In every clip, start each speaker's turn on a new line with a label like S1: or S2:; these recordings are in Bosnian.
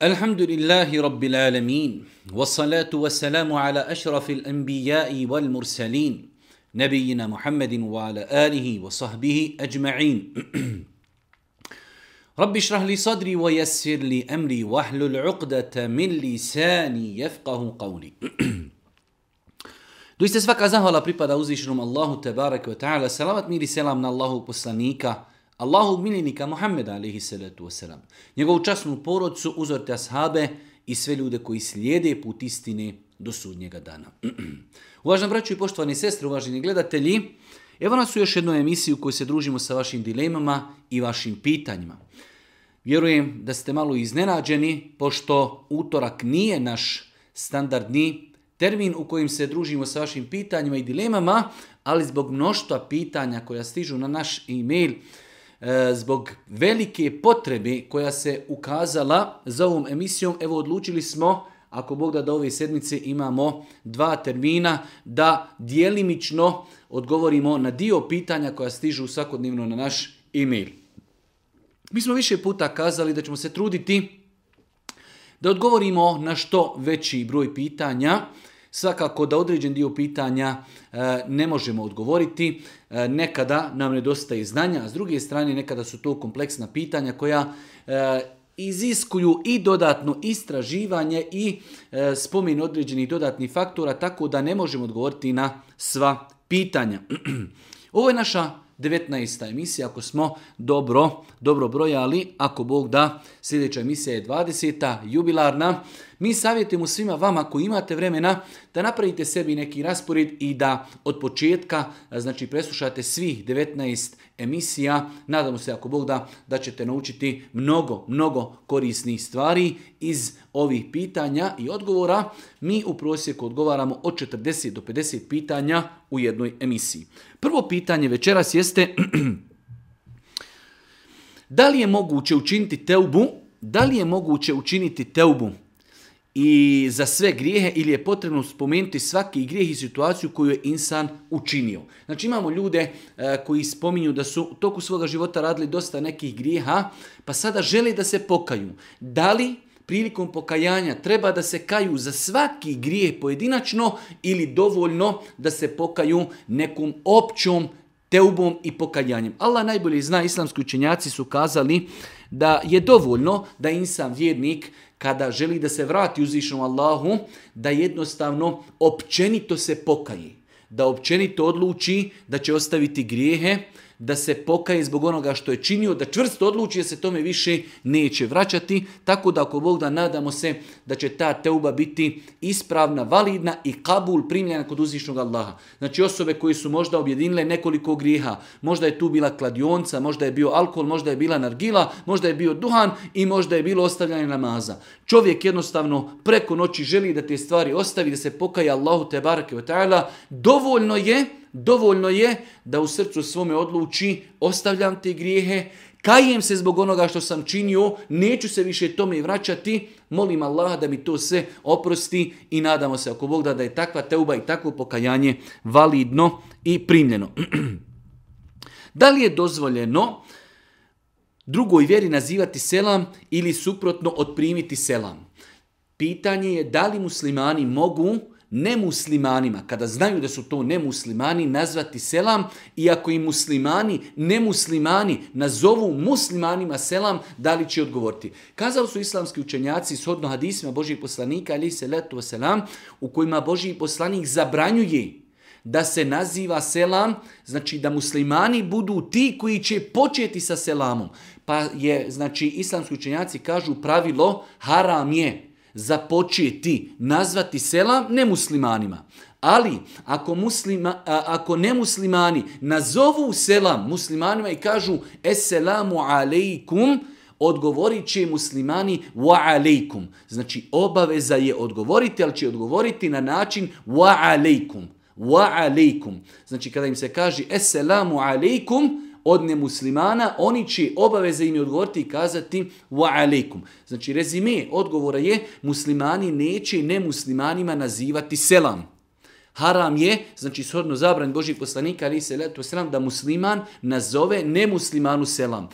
S1: الحمد لله رب العالمين والصلاه والسلام على اشرف الانبياء والمرسلين نبينا محمد وعلى اله وصحبه اجمعين رب اشرح لي صدري ويسر لي امري واحلل عقده من لساني يفقه قولي دوست svaka أزاها pripada uzvišenom Allahu Tebarek ve Ta'ala. Salavat mir i selam na Allahu Allahog miljenika Muhammeda, alaihi salatu wasalam, njegovu časnu porodcu, uzorte ashabe i sve ljude koji slijede put istine do sudnjega dana. Uvažena braću i poštovani sestre, uvaženi gledatelji, evo nas u još jednu emisiju u kojoj se družimo sa vašim dilemama i vašim pitanjima. Vjerujem da ste malo iznenađeni, pošto utorak nije naš standardni termin u kojem se družimo sa vašim pitanjima i dilemama, ali zbog mnoštva pitanja koja stižu na naš e-mail, E, zbog velike potrebe koja se ukazala za ovom emisijom, evo odlučili smo ako Bog da do ove sedmice imamo dva termina da dijelimično odgovorimo na dio pitanja koja stižu svakodnevno na naš e-mail. Mi smo više puta kazali da ćemo se truditi da odgovorimo na što veći broj pitanja Svakako da određen dio pitanja e, ne možemo odgovoriti, e, nekada nam nedostaje znanja, a s druge strane nekada su to kompleksna pitanja koja e, iziskuju i dodatno istraživanje i e, određenih dodatnih faktora, tako da ne možemo odgovoriti na sva pitanja. Ovo je naša 19. emisija, ako smo dobro dobro brojali, ako Bog da, sljedeća emisija je 20. jubilarna. Mi savjetujemo svima vama koji imate vremena da napravite sebi neki raspored i da od početka znači preslušate svih 19 emisija. Nadamo se ako Bog da da ćete naučiti mnogo, mnogo korisnih stvari iz ovih pitanja i odgovora. Mi u prosjeku odgovaramo od 40 do 50 pitanja u jednoj emisiji. Prvo pitanje večeras jeste Da li je moguće učiniti teubu? Da li je moguće učiniti teubu i za sve grijehe ili je potrebno spomenuti svaki grijeh i situaciju koju je insan učinio. Znači imamo ljude e, koji spominju da su u toku svoga života radili dosta nekih grijeha, pa sada žele da se pokaju. Da li prilikom pokajanja treba da se kaju za svaki grijeh pojedinačno ili dovoljno da se pokaju nekom općom teubom i pokajanjem. Allah najbolje zna, islamski učenjaci su kazali da je dovoljno da insan vjernik kada želi da se vrati uzvišnom Allahu, da jednostavno općenito se pokaji, da općenito odluči da će ostaviti grijehe, da se pokaje zbog onoga što je činio, da čvrsto odluči da se tome više neće vraćati, tako da ako Bog da nadamo se da će ta teuba biti ispravna, validna i kabul primljena kod uzvišnog Allaha. Znači osobe koje su možda objedinile nekoliko griha, možda je tu bila kladionca, možda je bio alkohol, možda je bila nargila, možda je bio duhan i možda je bilo ostavljanje namaza. Čovjek jednostavno preko noći želi da te stvari ostavi, da se pokaje Allahu te barake dovoljno je dovoljno je da u srcu svome odluči ostavljam te grijehe, kajem se zbog onoga što sam činio, neću se više tome vraćati, molim Allah da mi to se oprosti i nadamo se ako Bog da da je takva teuba i takvo pokajanje validno i primljeno. da li je dozvoljeno drugoj vjeri nazivati selam ili suprotno odprimiti selam? Pitanje je da li muslimani mogu nemuslimanima, kada znaju da su to nemuslimani, nazvati selam i ako i muslimani, nemuslimani nazovu muslimanima selam, da li će odgovoriti. Kazali su islamski učenjaci shodno hadisima Božih poslanika, ali se letu selam, u kojima Božji poslanik zabranjuje da se naziva selam, znači da muslimani budu ti koji će početi sa selamom. Pa je, znači, islamski učenjaci kažu pravilo haram je, započeti nazvati selam nemuslimanima. Ali ako, muslima, ako nemuslimani nazovu selam muslimanima i kažu eselamu alejkum, odgovorit će muslimani wa alejkum. Znači obaveza je odgovoriti, ali će odgovoriti na način wa alejkum. Wa alaikum. Znači kada im se kaže Esselamu alejkum, od nemuslimana, oni će obaveze im odgovoriti i kazati wa alaikum. Znači rezime odgovora je muslimani neće nemuslimanima nazivati selam. Haram je, znači shodno zabranj Božih poslanika, ali se selam, da musliman nazove nemuslimanu selam. A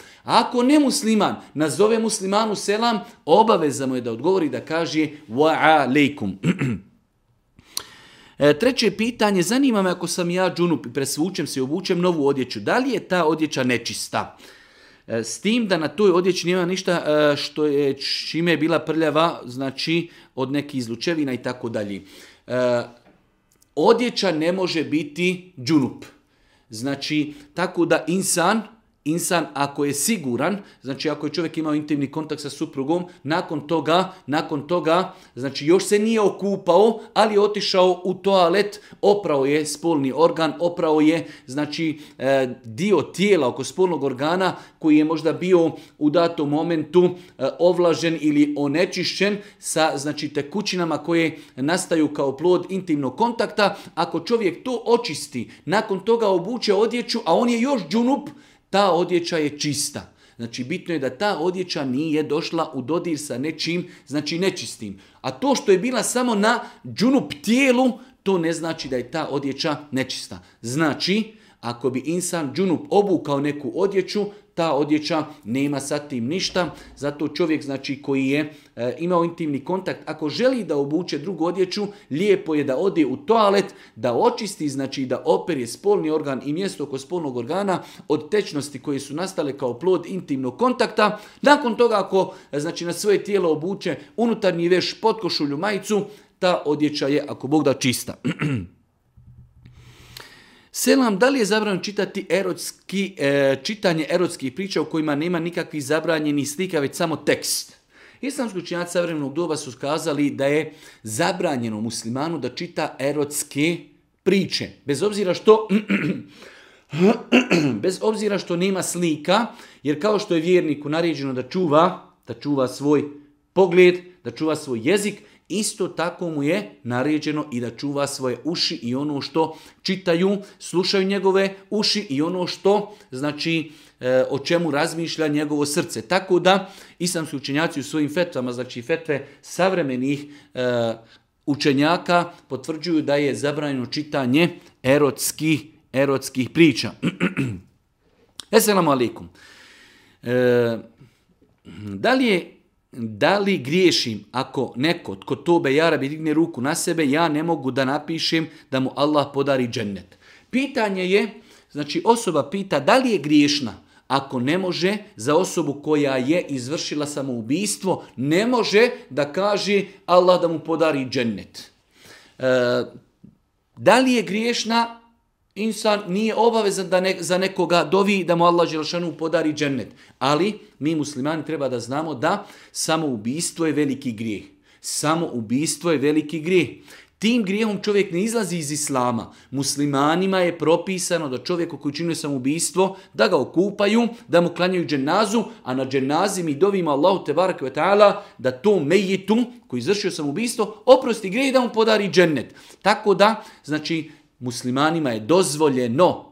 S1: ako nemusliman nazove muslimanu selam, obaveza mu je da odgovori da kaže wa alaikum. E, treće pitanje, zanima me ako sam ja džunup i presvučem se i obučem novu odjeću, da li je ta odjeća nečista? E, s tim da na toj odjeći nema ništa e, što je, čime je bila prljava, znači od nekih izlučevina i tako dalje. Odjeća ne može biti džunup. Znači, tako da insan insan ako je siguran, znači ako je čovjek imao intimni kontakt sa suprugom, nakon toga, nakon toga, znači još se nije okupao, ali je otišao u toalet, oprao je spolni organ, oprao je znači e, dio tijela oko spolnog organa koji je možda bio u datom momentu e, ovlažen ili onečišćen sa znači tekućinama koje nastaju kao plod intimnog kontakta. Ako čovjek to očisti, nakon toga obuče odjeću, a on je još džunup, ta odjeća je čista. Znači bitno je da ta odjeća nije došla u dodir sa nečim, znači nečistim. A to što je bila samo na džunup tijelu, to ne znači da je ta odjeća nečista. Znači, ako bi insan džunup obukao neku odjeću, ta odjeća nema sa tim ništa. Zato čovjek znači koji je e, imao intimni kontakt, ako želi da obuče drugu odjeću, lijepo je da ode u toalet, da očisti, znači da operje spolni organ i mjesto oko spolnog organa od tečnosti koje su nastale kao plod intimnog kontakta. Nakon toga ako e, znači na svoje tijelo obuče unutarnji veš košulju majicu, ta odjeća je ako Bog da čista. Selam, da li je zabranjeno čitati erotski, e, čitanje erotskih priča u kojima nema nikakvih zabranjenih slika, već samo tekst? Islamski učinjaci savremenog doba su skazali da je zabranjeno muslimanu da čita erotske priče. Bez obzira što bez obzira što nema slika, jer kao što je vjerniku naređeno da čuva, da čuva svoj pogled, da čuva svoj jezik, Isto tako mu je naređeno i da čuva svoje uši i ono što čitaju, slušaju njegove uši i ono što, znači, e, o čemu razmišlja njegovo srce. Tako da, islamski učenjaci u svojim fetvama, znači fetve savremenih e, učenjaka, potvrđuju da je zabranjeno čitanje erotskih, erotskih priča. Esselamu alaikum. E, da li je da li griješim ako neko tko tobe jarabi digne ruku na sebe, ja ne mogu da napišem da mu Allah podari džennet. Pitanje je, znači osoba pita da li je griješna ako ne može za osobu koja je izvršila samoubistvo, ne može da kaže Allah da mu podari džennet. E, da li je griješna Insan nije obavezan da za nekoga dovi da mu Allah Želšanu podari džennet. Ali mi muslimani treba da znamo da samoubistvo je veliki grijeh. Samoubistvo je veliki grijeh. Tim grijehom čovjek ne izlazi iz islama. Muslimanima je propisano da čovjeku koji čini samoubistvo, da ga okupaju, da mu klanjaju dženazu, a na dženazi mi dovimo Allahu te ve ta'ala da to mejitu koji izvršio samoubistvo oprosti grijeh da mu podari džennet. Tako da, znači, muslimanima je dozvoljeno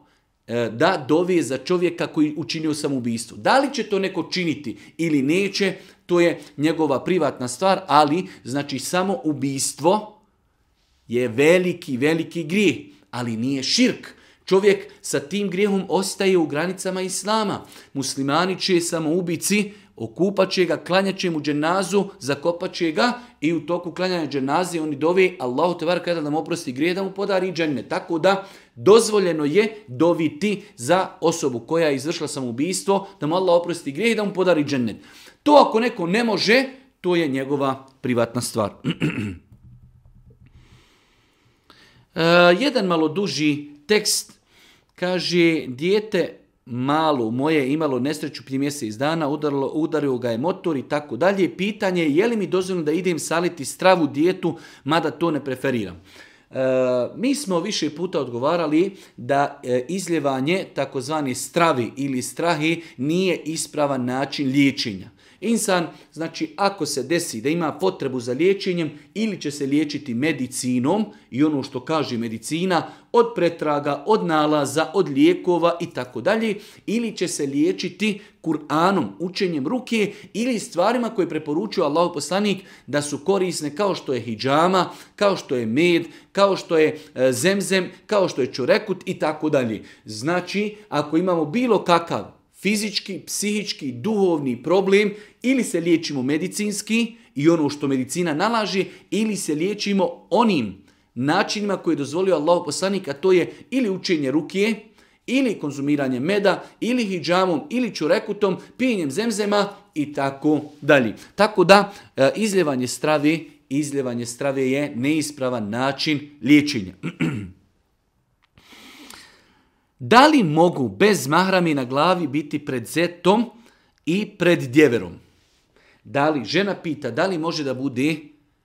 S1: e, da dovije za čovjeka koji učinio samoubistvo. Da li će to neko činiti ili neće, to je njegova privatna stvar, ali znači samo ubistvo je veliki, veliki grijeh, ali nije širk. Čovjek sa tim grijehom ostaje u granicama islama. Muslimani čije samoubici okupat će ga, klanjat će mu dženazu, zakopat će ga i u toku klanjanja dženazi oni dovi Allahu te kada da mu oprosti grije, da mu podari dženne. Tako da dozvoljeno je doviti za osobu koja je izvršila samoubistvo, da mu Allah oprosti grije i da mu podari džennet. To ako neko ne može, to je njegova privatna stvar. Eh, jedan malo duži tekst kaže dijete Malo moje imalo nesreću prije mjesec dana, udarilo, udario ga je motor i tako dalje. Pitanje je je li mi dozvoljeno da idem saliti stravu dijetu, mada to ne preferiram. E, mi smo više puta odgovarali da e, izljevanje takozvani stravi ili strahi nije ispravan način liječenja. Insan, znači ako se desi da ima potrebu za liječenjem ili će se liječiti medicinom i ono što kaže medicina, od pretraga, od nalaza, od lijekova i tako dalje, ili će se liječiti Kur'anom, učenjem ruke ili stvarima koje preporučuje Allah poslanik da su korisne kao što je hijjama, kao što je med, kao što je e, zemzem, kao što je čurekut i tako dalje. Znači, ako imamo bilo kakav fizički, psihički, duhovni problem ili se liječimo medicinski i ono što medicina nalaži ili se liječimo onim načinima koje je dozvolio Allah poslanik, a to je ili učenje rukije, ili konzumiranje meda, ili hidžamom, ili čurekutom, pijenjem zemzema i tako dalje. Tako da e, izljevanje strave, izljevanje strave je neispravan način liječenja. Da li mogu bez mahrami na glavi biti pred zetom i pred djeverom? Da li žena pita da li može da bude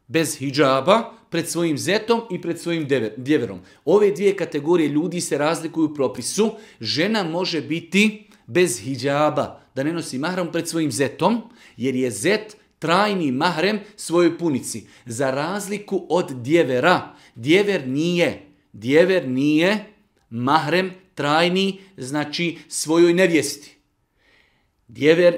S1: bez hijaba pred svojim zetom i pred svojim djeverom? Ove dvije kategorije ljudi se razlikuju u propisu. Žena može biti bez hijaba, da ne nosi mahram pred svojim zetom, jer je zet trajni mahrem svojoj punici. Za razliku od djevera, djever nije, djever nije mahrem trajni, znači svojoj nevjesti. Djever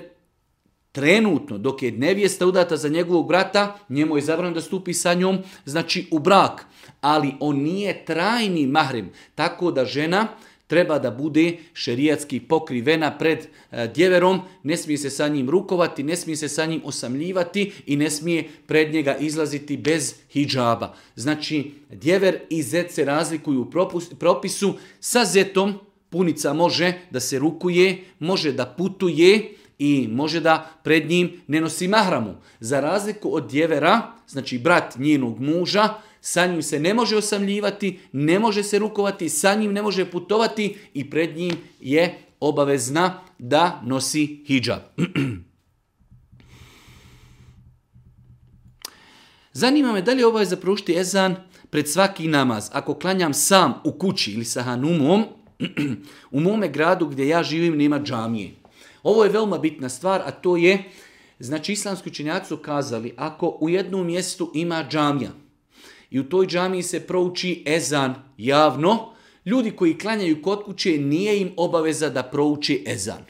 S1: trenutno, dok je nevjesta udata za njegovog brata, njemu je zabranjeno da stupi sa njom, znači u brak. Ali on nije trajni mahrem, tako da žena treba da bude šerijatski pokrivena pred e, djeverom, ne smije se sa njim rukovati, ne smije se sa njim osamljivati i ne smije pred njega izlaziti bez hijaba. Znači, djever i zet se razlikuju u propisu. Sa zetom punica može da se rukuje, može da putuje, i može da pred njim ne nosi mahramu. Za razliku od djevera, znači brat njenog muža, sa njim se ne može osamljivati, ne može se rukovati, sa njim ne može putovati i pred njim je obavezna da nosi hijab. Zanima me da li je obaveza prušiti ezan pred svaki namaz. Ako klanjam sam u kući ili sa hanumom, u mome gradu gdje ja živim nema džamije. Ovo je veoma bitna stvar, a to je, znači islamski učenjaci su kazali, ako u jednom mjestu ima džamija, i u toj džamiji se prouči ezan javno, ljudi koji klanjaju kod kuće nije im obaveza da prouči ezan.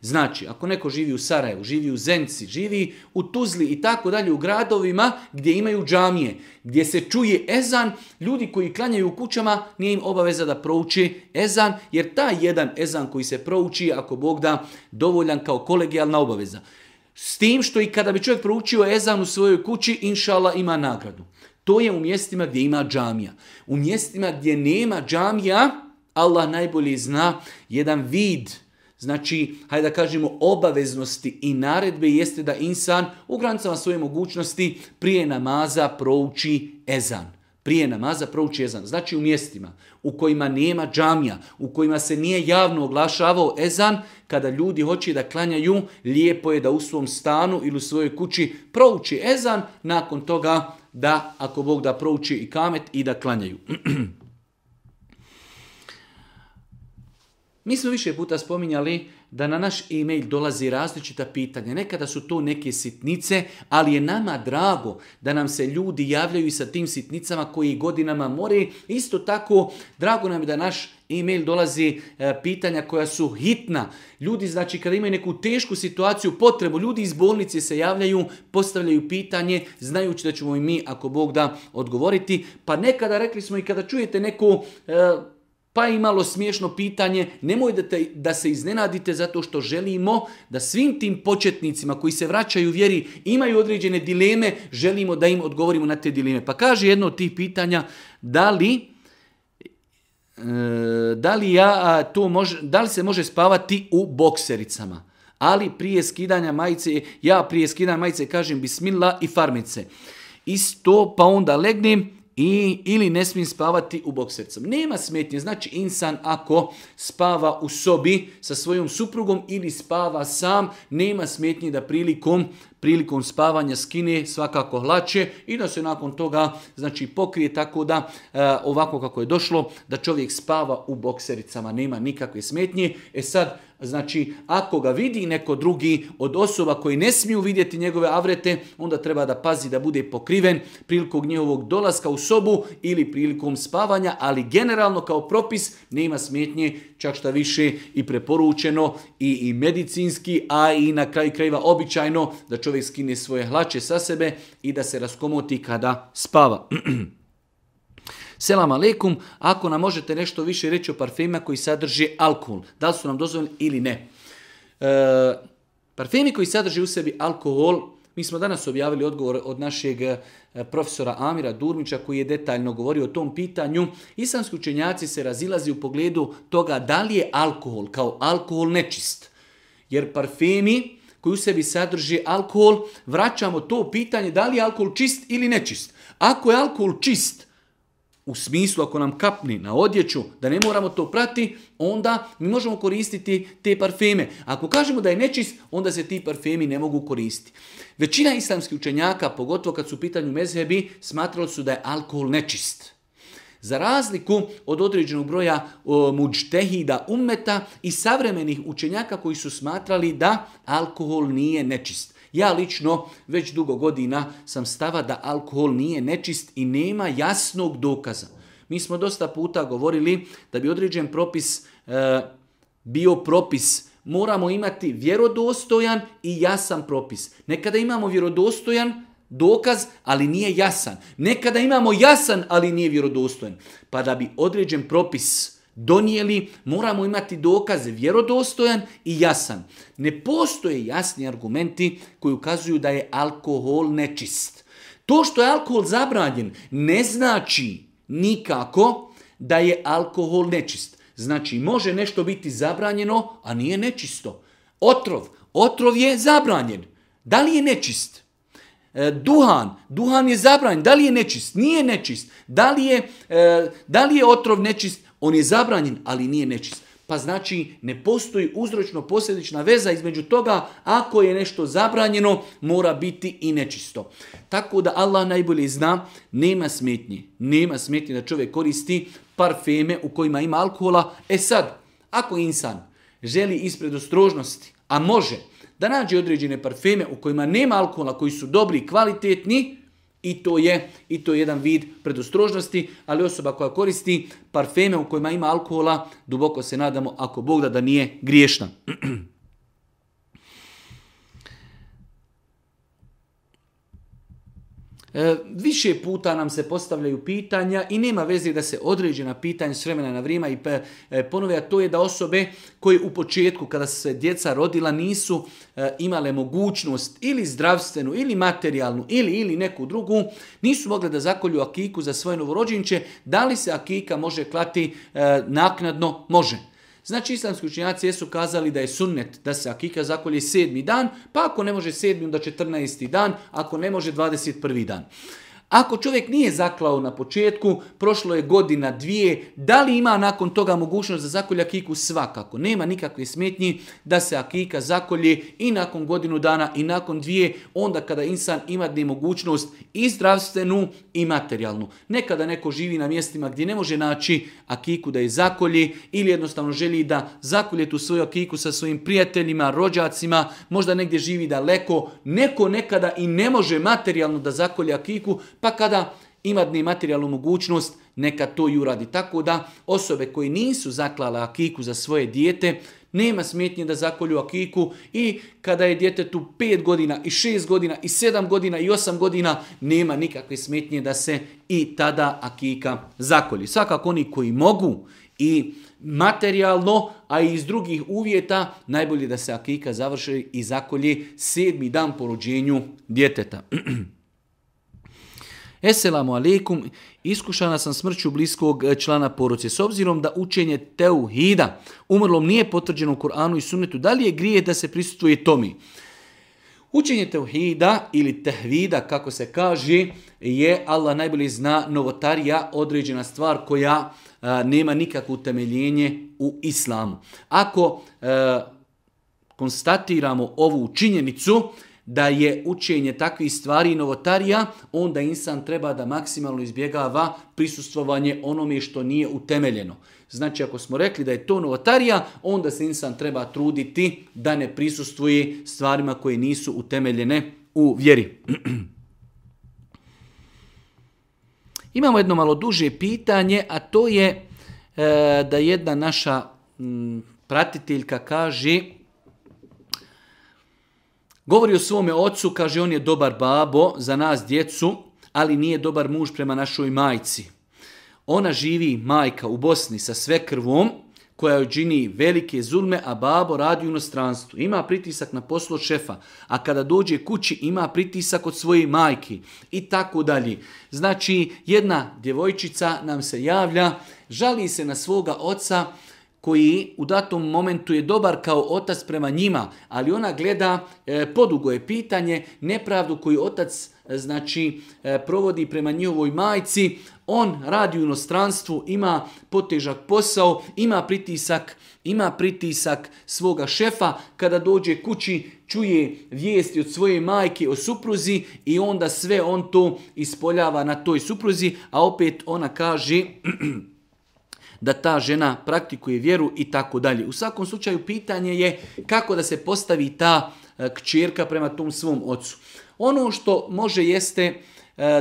S1: Znači, ako neko živi u Sarajevu, živi u Zenci, živi u Tuzli i tako dalje, u gradovima gdje imaju džamije, gdje se čuje ezan, ljudi koji klanjaju u kućama nije im obaveza da prouči ezan, jer taj jedan ezan koji se prouči, ako Bog da, dovoljan kao kolegijalna obaveza. S tim što i kada bi čovjek proučio ezan u svojoj kući, inšala ima nagradu. To je u mjestima gdje ima džamija. U mjestima gdje nema džamija, Allah najbolje zna jedan vid, znači, hajde da kažemo, obaveznosti i naredbe jeste da insan u granicama svoje mogućnosti prije namaza prouči ezan prije namaza prouči ezan. Znači u mjestima u kojima nema džamija, u kojima se nije javno oglašavao ezan, kada ljudi hoće da klanjaju, lijepo je da u svom stanu ili u svojoj kući prouči ezan, nakon toga da ako Bog da prouči i kamet i da klanjaju. Mi smo više puta spominjali da na naš e-mail dolazi različita pitanja. Nekada su to neke sitnice, ali je nama drago da nam se ljudi javljaju sa tim sitnicama koji godinama more. Isto tako, drago nam je da naš e-mail dolazi e, pitanja koja su hitna. Ljudi, znači, kada imaju neku tešku situaciju, potrebu, ljudi iz bolnice se javljaju, postavljaju pitanje, znajući da ćemo i mi, ako Bog da, odgovoriti. Pa nekada, rekli smo i kada čujete neku e, pa i malo smiješno pitanje, nemojte da, da se iznenadite zato što želimo da svim tim početnicima koji se vraćaju vjeri imaju određene dileme, želimo da im odgovorimo na te dileme. Pa kaže jedno od tih pitanja, da li E, da li, ja, to da li se može spavati u boksericama? Ali prije skidanja majice, ja prije skidanja majice kažem smila i farmice. Isto pa onda legnem i, ili ne smijem spavati u boksericama. Nema smetnje, znači insan ako spava u sobi sa svojom suprugom ili spava sam, nema smetnje da prilikom prilikom spavanja skine svakako hlače i da se nakon toga znači pokrije tako da e, ovako kako je došlo da čovjek spava u boksericama, nema nikakve smetnje. E sad Znači, ako ga vidi neko drugi od osoba koji ne smiju vidjeti njegove avrete, onda treba da pazi da bude pokriven prilikom njegovog dolaska u sobu ili prilikom spavanja, ali generalno kao propis nema smetnje, čak šta više i preporučeno i, i medicinski, a i na kraju krajeva običajno da čovjek čovjek skine svoje hlače sa sebe i da se raskomoti kada spava. Selam aleikum, ako nam možete nešto više reći o parfema koji sadrži alkohol, da li su nam dozvoljeni ili ne. E, parfemi koji sadrži u sebi alkohol, mi smo danas objavili odgovor od našeg e, profesora Amira Durmića koji je detaljno govorio o tom pitanju. Islamski učenjaci se razilazi u pogledu toga da li je alkohol kao alkohol nečist. Jer parfemi koji u sebi sadrži alkohol, vraćamo to pitanje da li je alkohol čist ili nečist. Ako je alkohol čist, u smislu ako nam kapni na odjeću, da ne moramo to prati, onda mi možemo koristiti te parfeme. Ako kažemo da je nečist, onda se ti parfemi ne mogu koristiti. Većina islamskih učenjaka, pogotovo kad su u pitanju mezhebi, smatrali su da je alkohol nečist. Za razliku od određenog broja muđtehida ummeta i savremenih učenjaka koji su smatrali da alkohol nije nečist. Ja lično već dugo godina sam stava da alkohol nije nečist i nema jasnog dokaza. Mi smo dosta puta govorili da bi određen propis e, bio propis moramo imati vjerodostojan i jasan propis. Nekada imamo vjerodostojan dokaz, ali nije jasan. Nekada imamo jasan, ali nije vjerodostojan. Pa da bi određen propis donijeli, moramo imati dokaze vjerodostojan i jasan. Ne postoje jasni argumenti koji ukazuju da je alkohol nečist. To što je alkohol zabranjen ne znači nikako da je alkohol nečist. Znači, može nešto biti zabranjeno, a nije nečisto. Otrov. Otrov je zabranjen. Da li je nečist? E, duhan, duhan je zabranjen. Da li je nečist? Nije nečist. Da li je, e, da li je otrov nečist? On je zabranjen, ali nije nečist. Pa znači ne postoji uzročno-posljedična veza između toga ako je nešto zabranjeno mora biti i nečisto. Tako da Allah najbolje zna nema smetnje. Nema smetnje da čovjek koristi parfeme u kojima ima alkohola. E sad, ako insan želi ispred ostrožnosti, a može, da nađe određene parfeme u kojima nema alkohola, koji su dobri i kvalitetni, i to je i to jedan vid predostrožnosti, ali osoba koja koristi parfeme u kojima ima alkohola, duboko se nadamo, ako Bog da, da nije griješna. E, više puta nam se postavljaju pitanja i nema veze da se određena pitanja s vremena na vrijeme i e, ponove, a to je da osobe koje u početku kada se djeca rodila nisu e, imale mogućnost ili zdravstvenu ili materijalnu ili ili neku drugu, nisu mogle da zakolju akiku za svoje novorođenče, da li se akika može klati naknadno? Može. Znači, islamski učinjaci jesu kazali da je sunnet da se akika zakolje sedmi dan, pa ako ne može sedmi, onda 14. dan, ako ne može 21. dan. Ako čovjek nije zaklao na početku, prošlo je godina, dvije, da li ima nakon toga mogućnost da zakolja akiku? Svakako. Nema nikakve smetnji da se akika zakolje i nakon godinu dana i nakon dvije, onda kada insan ima mogućnost i zdravstvenu i materijalnu. Nekada neko živi na mjestima gdje ne može naći akiku da je zakolji ili jednostavno želi da zakolje tu svoju akiku sa svojim prijateljima, rođacima, možda negdje živi daleko. Neko nekada i ne može materijalno da zakolje akiku, pa kada imadni materijalnu mogućnost, neka to i uradi. Tako da osobe koje nisu zaklale akiku za svoje dijete, nema smetnje da zakolju akiku i kada je djetetu 5 godina i 6 godina i 7 godina i 8 godina, nema nikakve smetnje da se i tada akika zakolji. Svakako oni koji mogu i materijalno, a i iz drugih uvjeta, najbolje da se akika završi i zakolji sedmi dan po rođenju djeteta. Eselamu alaikum, iskušana sam smrću bliskog e, člana poroce. S obzirom da učenje teuhida umrlom nije potvrđeno u Koranu i Sunnetu, da li je grije da se prisutuje tomi? Učenje teuhida ili tehvida, kako se kaže, je, Allah najbolje zna, novotarija, određena stvar koja e, nema nikakvo utemeljenje u islamu. Ako e, konstatiramo ovu činjenicu, da je učenje takvih stvari novotarija, onda insan treba da maksimalno izbjegava prisustvovanje onome što nije utemeljeno. Znači, ako smo rekli da je to novotarija, onda se insan treba truditi da ne prisustvuje stvarima koje nisu utemeljene u vjeri. Imamo jedno malo duže pitanje, a to je e, da jedna naša pratiteljka kaže Govori o svome ocu, kaže on je dobar babo za nas djecu, ali nije dobar muž prema našoj majci. Ona živi, majka, u Bosni sa sve krvom, koja joj čini velike zulme, a babo radi u inostranstvu. Ima pritisak na poslu šefa, a kada dođe kući ima pritisak od svoje majke i tako dalje. Znači, jedna djevojčica nam se javlja, žali se na svoga oca, koji u datom momentu je dobar kao otac prema njima, ali ona gleda, e, podugo je pitanje, nepravdu koju otac e, znači e, provodi prema njihovoj majci, on radi u inostranstvu, ima potežak posao, ima pritisak, ima pritisak svoga šefa, kada dođe kući čuje vijesti od svoje majke o supruzi i onda sve on to ispoljava na toj supruzi, a opet ona kaže da ta žena praktikuje vjeru i tako dalje. U svakom slučaju pitanje je kako da se postavi ta e, kćerka prema tom svom ocu. Ono što može jeste e,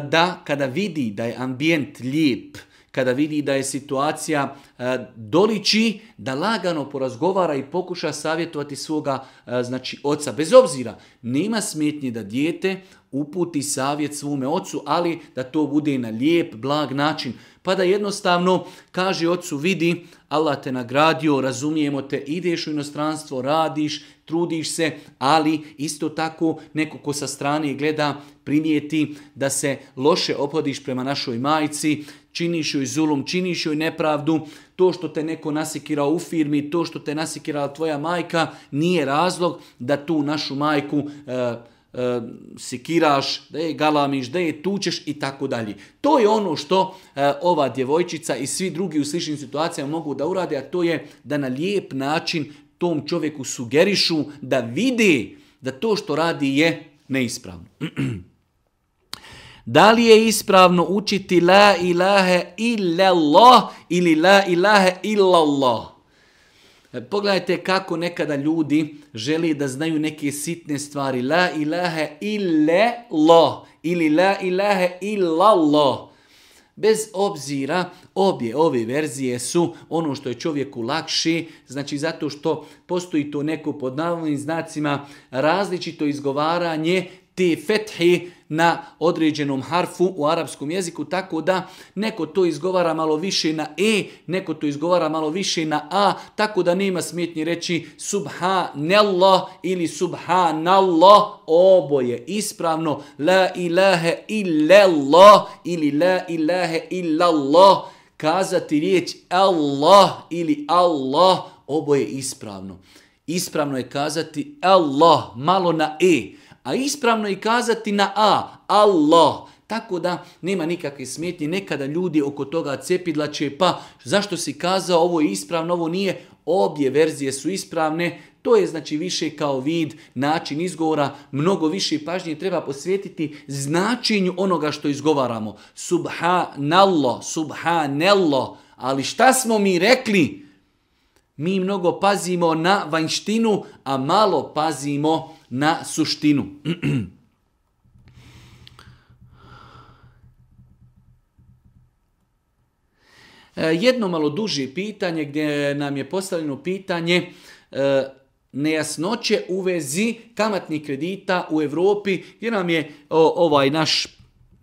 S1: da kada vidi da je ambijent lijep, kada vidi da je situacija e, doliči, da lagano porazgovara i pokuša savjetovati svoga znači, oca. Bez obzira, nema smetnje da dijete uputi savjet svome ocu, ali da to bude na lijep, blag način. Pa da jednostavno kaže ocu, vidi, Allah te nagradio, razumijemo te, ideš u inostranstvo, radiš, trudiš se, ali isto tako neko ko sa strane gleda primijeti da se loše opodiš prema našoj majci, činiš joj zulum, činiš joj nepravdu, to što te neko nasikirao u firmi, to što te nasikirala tvoja majka, nije razlog da tu našu majku eh, e, sikiraš, da je galamiš, da je tučeš i tako dalje. To je ono što e, ova djevojčica i svi drugi u sličnim situacijama mogu da urade, a to je da na lijep način tom čovjeku sugerišu da vidi da to što radi je neispravno. Da li je ispravno učiti la ilahe illallah ili la ilahe illallah? E, pogledajte kako nekada ljudi želi da znaju neke sitne stvari. La ilaha ille lo ili la ilaha illa lo. Bez obzira, obje ove verzije su ono što je čovjeku lakši, znači zato što postoji to neko pod navodnim znacima različito izgovaranje te fethi, na određenom harfu u arapskom jeziku, tako da neko to izgovara malo više na e, neko to izgovara malo više na a, tako da nema smjetnje reći subhanallah ili subhanallah, oboje ispravno, la ilahe illallah ili la ilahe illallah, kazati riječ Allah ili Allah, oboje ispravno. Ispravno je kazati Allah, malo na e, a ispravno je kazati na A, Allah. Tako da nema nikakve smetnje, nekada ljudi oko toga cepidlače, pa zašto si kazao ovo je ispravno, ovo nije, obje verzije su ispravne, to je znači više kao vid, način izgovora, mnogo više pažnje treba posvetiti značenju onoga što izgovaramo. Subhanallah, subhanallah, ali šta smo mi rekli? Mi mnogo pazimo na vanjštinu, a malo pazimo na suštinu. E, jedno malo duže pitanje gdje nam je postavljeno pitanje e, nejasnoće u vezi kamatnih kredita u Europi gdje nam je ovaj naš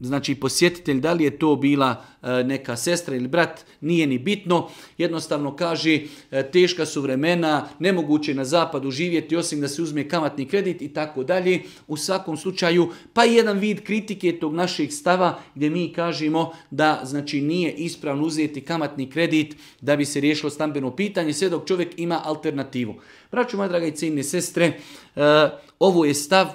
S1: Znači posjetitelj, da li je to bila e, neka sestra ili brat, nije ni bitno. Jednostavno kaže, e, teška su vremena, nemoguće je na zapadu živjeti osim da se uzme kamatni kredit i tako dalje. U svakom slučaju, pa i jedan vid kritike tog našeg stava gdje mi kažemo da znači nije ispravno uzeti kamatni kredit da bi se riješilo stambeno pitanje, sve dok čovjek ima alternativu. Braću moja draga i ciljne sestre, e, ovo je stav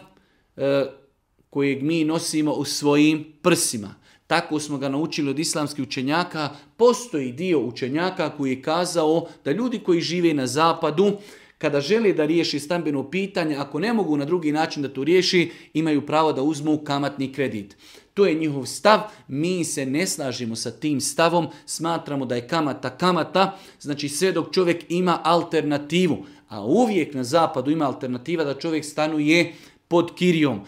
S1: kojeg mi nosimo u svojim prsima. Tako smo ga naučili od islamskih učenjaka. Postoji dio učenjaka koji je kazao da ljudi koji žive na zapadu, kada žele da riješi stambeno pitanje, ako ne mogu na drugi način da to riješi, imaju pravo da uzmu kamatni kredit. To je njihov stav, mi se ne slažemo sa tim stavom, smatramo da je kamata kamata, znači sve dok čovjek ima alternativu, a uvijek na zapadu ima alternativa da čovjek stanuje pod kirijom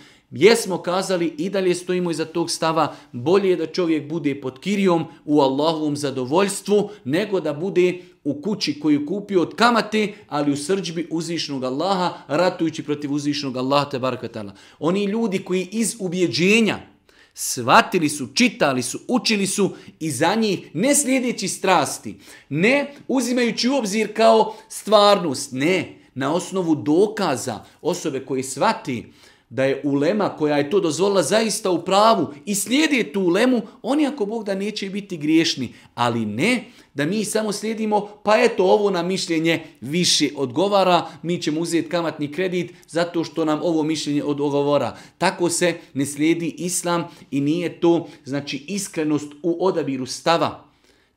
S1: smo kazali i dalje stojimo iza tog stava, bolje je da čovjek bude pod kirijom u Allahovom zadovoljstvu, nego da bude u kući koju kupio od kamate, ali u srđbi uzvišnog Allaha, ratujući protiv uzvišnog Allaha, te barakatala. Oni ljudi koji iz ubjeđenja shvatili su, čitali su, učili su i za njih ne slijedeći strasti, ne uzimajući u obzir kao stvarnost, ne, na osnovu dokaza osobe koje shvati da je ulema koja je to dozvolila zaista u pravu i slijedi tu ulemu, oni ako Bog da neće biti griješni, ali ne da mi samo slijedimo, pa eto ovo nam mišljenje više odgovara, mi ćemo uzeti kamatni kredit zato što nam ovo mišljenje odgovara. Tako se ne slijedi islam i nije to znači iskrenost u odabiru stava.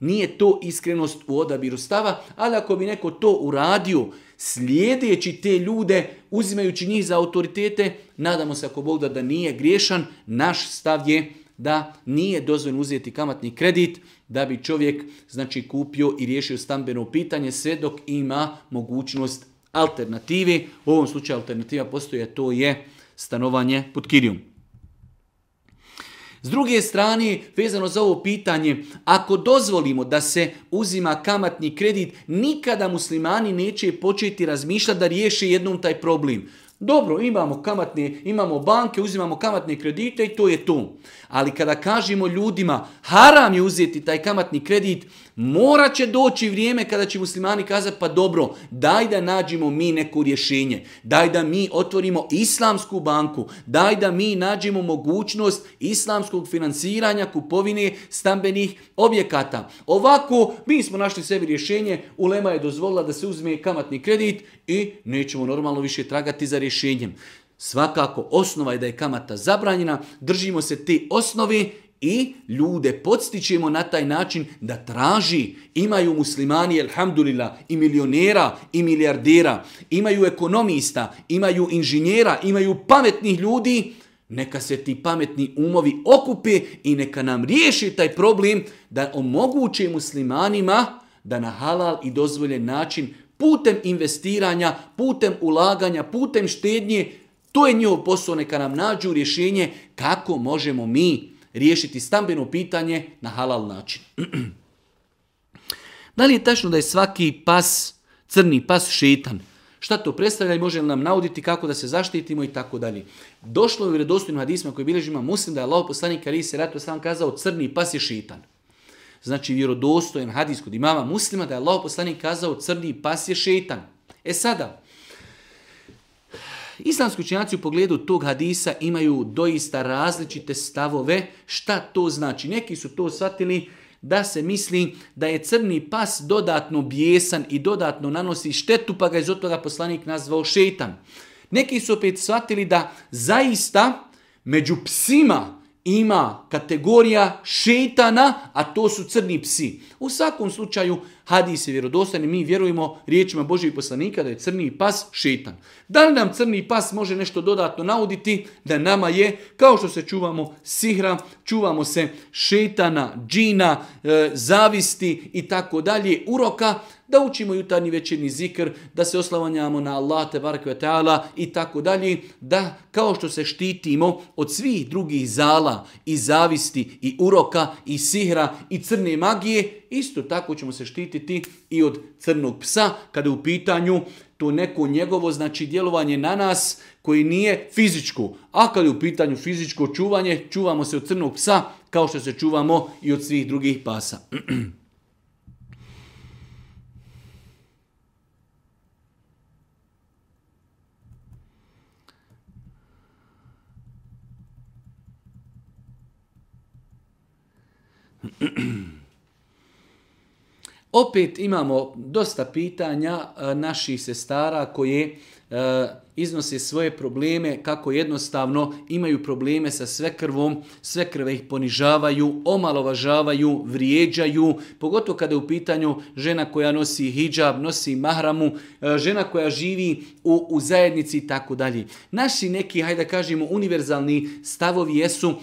S1: Nije to iskrenost u odabiru stava, ali ako bi neko to uradio, slijedeći te ljude, uzimajući njih za autoritete, nadamo se ako Bog da, nije griješan, naš stav je da nije dozvoljeno uzeti kamatni kredit da bi čovjek znači kupio i riješio stambeno pitanje sve dok ima mogućnost alternativi. U ovom slučaju alternativa postoje, to je stanovanje pod kirijom. S druge strane, vezano za ovo pitanje, ako dozvolimo da se uzima kamatni kredit, nikada muslimani neće početi razmišljati da riješi jednom taj problem. Dobro, imamo kamatne, imamo banke, uzimamo kamatne kredite i to je to. Ali kada kažemo ljudima haram je uzeti taj kamatni kredit, mora će doći vrijeme kada će muslimani kazati pa dobro, daj da nađemo mi neko rješenje, daj da mi otvorimo islamsku banku, daj da mi nađemo mogućnost islamskog financiranja kupovine stambenih objekata. Ovako, mi smo našli sebi rješenje, Ulema je dozvolila da se uzme kamatni kredit i nećemo normalno više tragati za rješenjem. Svakako osnova je da je kamata zabranjena, držimo se te osnovi i ljude podstičemo na taj način da traži, imaju muslimani, alhamdulillah, i milionera, i milijardera, imaju ekonomista, imaju inženjera, imaju pametnih ljudi, neka se ti pametni umovi okupe i neka nam riješi taj problem da omoguće muslimanima da na halal i dozvoljen način putem investiranja, putem ulaganja, putem štednje to je njihov posao, neka nam nađu rješenje kako možemo mi riješiti stambeno pitanje na halal način. da li je tačno da je svaki pas, crni pas šetan? Šta to predstavlja i može li nam nauditi kako da se zaštitimo i tako dalje. Došlo je u vjerodostojnim hadisma koji bilježima muslim da je Allah poslanik Ali se ratu sam kazao crni pas je šetan. Znači vjerodostojen hadis kod imama muslima da je Allah poslanik kazao crni pas je šetan. E sada, Islamski učenjaci u pogledu tog hadisa imaju doista različite stavove šta to znači. Neki su to shvatili da se misli da je crni pas dodatno bijesan i dodatno nanosi štetu, pa ga je od poslanik nazvao šeitan. Neki su opet shvatili da zaista među psima ima kategorija šetana, a to su crni psi. U svakom slučaju, hadis se vjerodostan i mi vjerujemo riječima Božih poslanika da je crni pas šetan. Da li nam crni pas može nešto dodatno nauditi? Da nama je, kao što se čuvamo sihra, čuvamo se šetana, džina, e, zavisti i tako dalje, uroka, da učimo jutarnji večerni zikr, da se oslavanjamo na Allah, te ta'ala i tako dalje, da kao što se štitimo od svih drugih zala i zavisti i uroka i sihra i crne magije, isto tako ćemo se štititi i od crnog psa kada je u pitanju to neko njegovo znači djelovanje na nas koji nije fizičko. A kad je u pitanju fizičko čuvanje, čuvamo se od crnog psa kao što se čuvamo i od svih drugih pasa. Opet imamo dosta pitanja e, naših sestara koje e, iznose svoje probleme, kako jednostavno imaju probleme sa svekrvom, svekrve ih ponižavaju, omalovažavaju, vrijeđaju, pogotovo kada je u pitanju žena koja nosi hijab, nosi mahramu, e, žena koja živi u, zajednici i tako dalje. Naši neki, hajde da kažemo, univerzalni stavovi jesu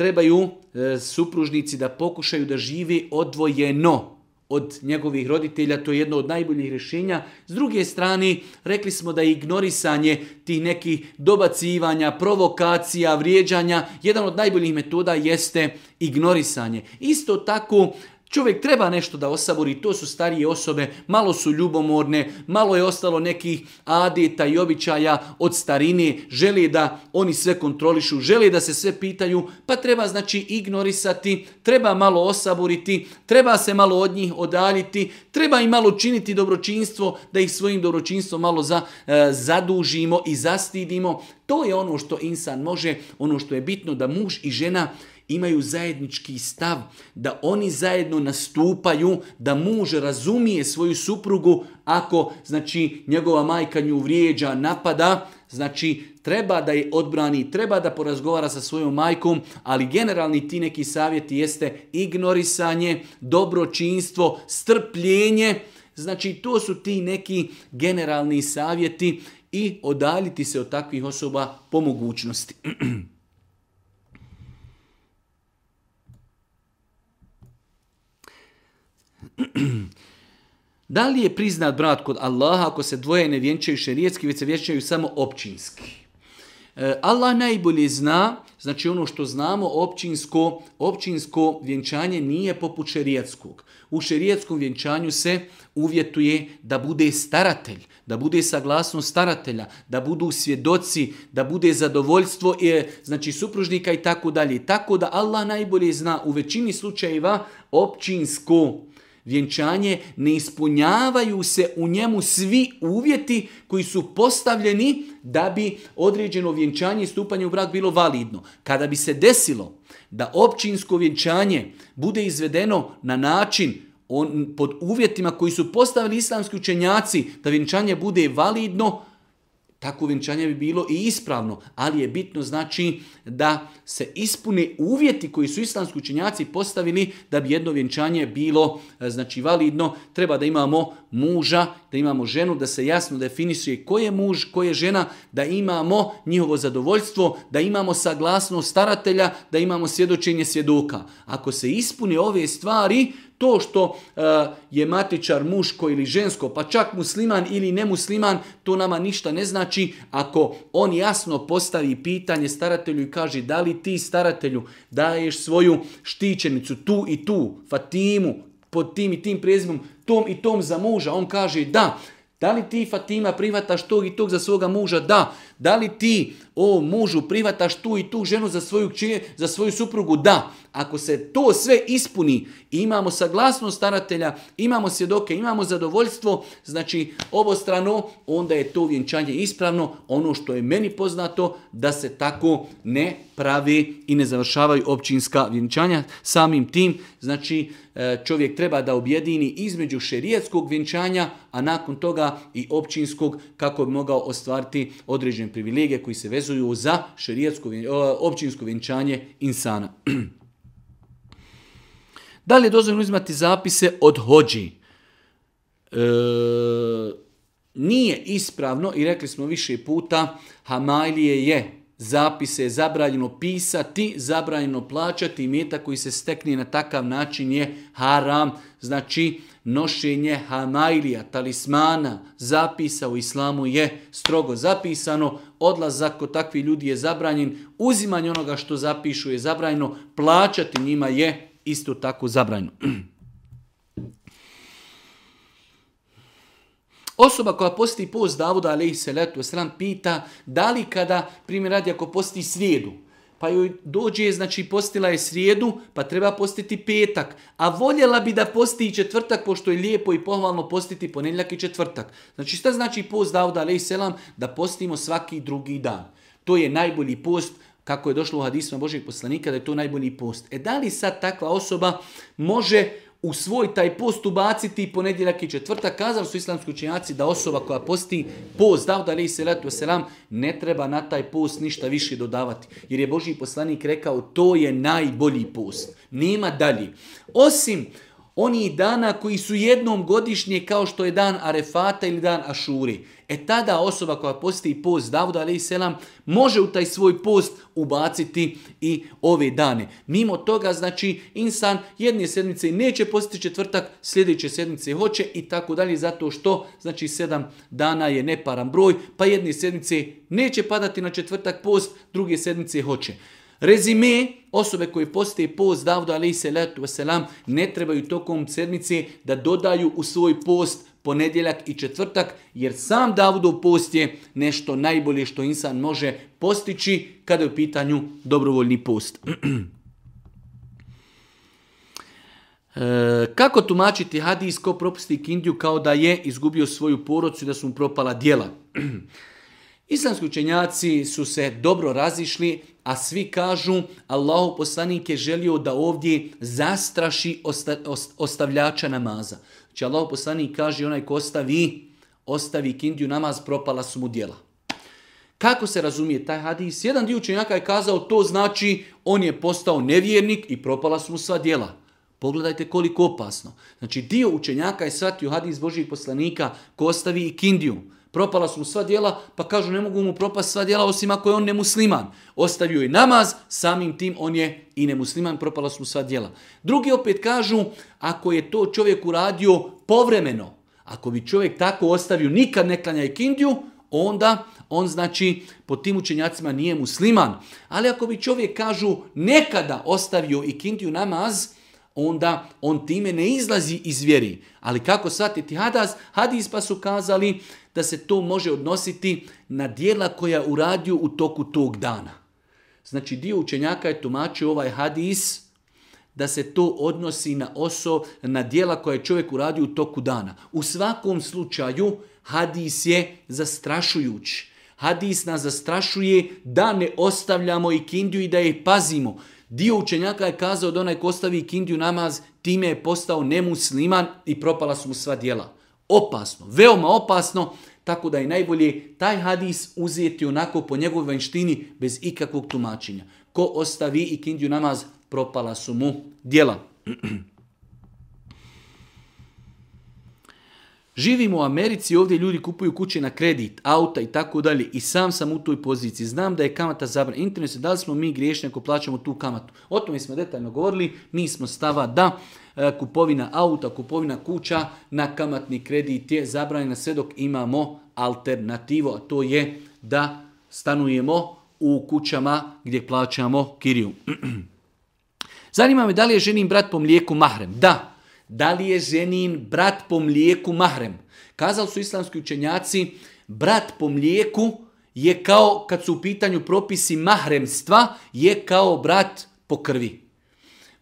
S1: trebaju e, supružnici da pokušaju da živi odvojeno od njegovih roditelja, to je jedno od najboljih rješenja. S druge strane, rekli smo da je ignorisanje tih nekih dobacivanja, provokacija, vrijeđanja, jedan od najboljih metoda jeste ignorisanje. Isto tako, Čovjek treba nešto da osabori, to su starije osobe, malo su ljubomorne, malo je ostalo nekih adeta i običaja od starine, želi da oni sve kontrolišu, želi da se sve pitaju, pa treba znači ignorisati, treba malo osavoriti, treba se malo od njih odaljiti, treba i malo činiti dobročinstvo, da ih svojim dobročinstvom malo za, e, zadužimo i zastidimo. To je ono što insan može, ono što je bitno da muž i žena imaju zajednički stav, da oni zajedno nastupaju, da muž razumije svoju suprugu ako znači njegova majka nju vrijeđa, napada, znači treba da je odbrani, treba da porazgovara sa svojom majkom, ali generalni ti neki savjeti jeste ignorisanje, dobročinstvo, strpljenje, Znači, to su ti neki generalni savjeti i odaljiti se od takvih osoba po mogućnosti. da li je priznat brat kod Allaha ako se dvoje ne vjenčaju šerijetski, već se vjenčaju samo općinski? E, Allah najbolje zna, znači ono što znamo, općinsko, općinsko vjenčanje nije poput šerijetskog. U šerijetskom vjenčanju se uvjetuje da bude staratelj, da bude saglasno staratelja, da budu svjedoci, da bude zadovoljstvo e, znači supružnika i tako dalje. Tako da Allah najbolje zna u većini slučajeva općinsko vjenčanje, ne ispunjavaju se u njemu svi uvjeti koji su postavljeni da bi određeno vjenčanje i stupanje u brak bilo validno. Kada bi se desilo da općinsko vjenčanje bude izvedeno na način on, pod uvjetima koji su postavili islamski učenjaci da vjenčanje bude validno, tako vjenčanje bi bilo i ispravno, ali je bitno znači da se ispune uvjeti koji su islamski učenjaci postavili da bi jedno vjenčanje bilo e, znači validno. Treba da imamo muža, da imamo ženu, da se jasno definisuje ko je muž, ko je žena, da imamo njihovo zadovoljstvo, da imamo saglasnost staratelja, da imamo svjedočenje svjedoka. Ako se ispune ove stvari, to što e, je matičar muško ili žensko, pa čak musliman ili nemusliman, to nama ništa ne znači. Ako on jasno postavi pitanje staratelju i kaže da li ti staratelju daješ svoju štićenicu tu i tu, Fatimu, pod tim i tim prezimom, tom i tom za muža, on kaže da. Da li ti Fatima privataš tog i tog za svoga muža? Da. Da li ti, o mužu, privataš tu i tu ženu za svoju, čije, za svoju suprugu? Da. Ako se to sve ispuni, imamo saglasnost staratelja, imamo svjedoke, imamo zadovoljstvo, znači obostrano, onda je to vjenčanje ispravno. Ono što je meni poznato, da se tako ne pravi i ne završavaju općinska vjenčanja. Samim tim, znači, e, čovjek treba da objedini između šerijetskog vjenčanja, a nakon toga i općinskog kako bi mogao ostvariti određen privilegije koji se vezuju za šerijatsko, općinsko vjenčanje insana. da li je dozvoljeno uzimati zapise od hođi? E, nije ispravno i rekli smo više puta Hamajlije je zapise je zabranjeno pisati, zabranjeno plaćati i meta koji se stekne na takav način je haram. Znači, nošenje hamajlija, talismana, zapisa u islamu je strogo zapisano, odlazak kod takvi ljudi je zabranjen, uzimanje onoga što zapišu je zabranjeno, plaćati njima je isto tako zabranjeno. Osoba koja posti post Davuda se salatu wasalam pita da li kada, primjer radi ako posti srijedu, pa joj dođe, znači postila je srijedu, pa treba postiti petak. A voljela bi da posti i četvrtak, pošto je lijepo i pohvalno postiti ponedjeljak i četvrtak. Znači šta znači post dao dalej selam? Da postimo svaki drugi dan. To je najbolji post, kako je došlo u hadisma Božeg poslanika, da je to najbolji post. E da li sad takva osoba može u svoj taj post ubaciti ponedjeljak i četvrtak. Kazali su islamski učenjaci da osoba koja posti post se se se selam, ne treba na taj post ništa više dodavati. Jer je Boži poslanik rekao to je najbolji post. Nema dalje. Osim onih dana koji su jednom godišnje kao što je dan Arefata ili dan Ašuri. E tada osoba koja posti post Davuda A.S. selam može u taj svoj post ubaciti i ove dane. Mimo toga znači insan jedne sedmice neće postiti četvrtak, sljedeće sedmice hoće i tako dalje zato što znači sedam dana je neparan broj pa jedne sedmice neće padati na četvrtak post, druge sedmice hoće. Rezime, osobe koje postije post Davuda A.S. ne trebaju tokom sedmice da dodaju u svoj post ponedjeljak i četvrtak, jer sam Davudov post je nešto najbolje što insan može postići kada je u pitanju dobrovoljni post. E, kako tumačiti hadis ko propusti Kindiju kao da je izgubio svoju porodcu i da su mu propala dijela? Islamski učenjaci su se dobro razišli, a svi kažu Allahu poslanik je želio da ovdje zastraši osta, ostavljača namaza. Če znači, Allah poslanik kaže onaj ko ostavi, ostavi kindiju namaz, propala su mu djela. Kako se razumije taj hadis? Jedan dio učenjaka je kazao to znači on je postao nevjernik i propala su mu sva djela. Pogledajte koliko opasno. Znači dio učenjaka je shvatio hadis Božih poslanika ko ostavi i kindiju propala su mu sva djela, pa kažu ne mogu mu propast sva djela osim ako je on nemusliman. Ostavio je namaz, samim tim on je i nemusliman, propala su mu sva djela. Drugi opet kažu, ako je to čovjek uradio povremeno, ako bi čovjek tako ostavio nikad ne klanja ikindiju, onda on znači po tim učenjacima nije musliman. Ali ako bi čovjek kažu nekada ostavio ikindiju namaz, onda on time ne izlazi iz vjeri. Ali kako shvatiti hadas, Hadis pa su kazali da se to može odnositi na dijela koja uradio u toku tog dana. Znači dio učenjaka je tumačio ovaj hadis da se to odnosi na oso, na dijela koje je čovjek uradio u toku dana. U svakom slučaju hadis je zastrašujući. Hadis nas zastrašuje da ne ostavljamo i kindiju i da je pazimo. Dio učenjaka je kazao da onaj ko ostavi kindiju namaz, time je postao nemusliman i propala su mu sva dijela opasno, veoma opasno, tako da je najbolje taj hadis uzeti onako po njegovoj vanštini bez ikakvog tumačenja. Ko ostavi i kindju namaz, propala su mu dijela. Živim u Americi, ovdje ljudi kupuju kuće na kredit, auta i tako dalje i sam sam u toj poziciji. Znam da je kamata zabrana. Interesno je da li smo mi griješni ako plaćamo tu kamatu. O tome smo detaljno govorili, mi smo stava da E, kupovina auta, kupovina kuća na kamatni kredit je zabranjena sve dok imamo alternativu, a to je da stanujemo u kućama gdje plaćamo kiriju. Zanima me da li je ženin brat po mlijeku mahrem? Da. Da li je ženin brat po mlijeku mahrem? Kazali su islamski učenjaci, brat po mlijeku je kao, kad su u pitanju propisi mahremstva, je kao brat po krvi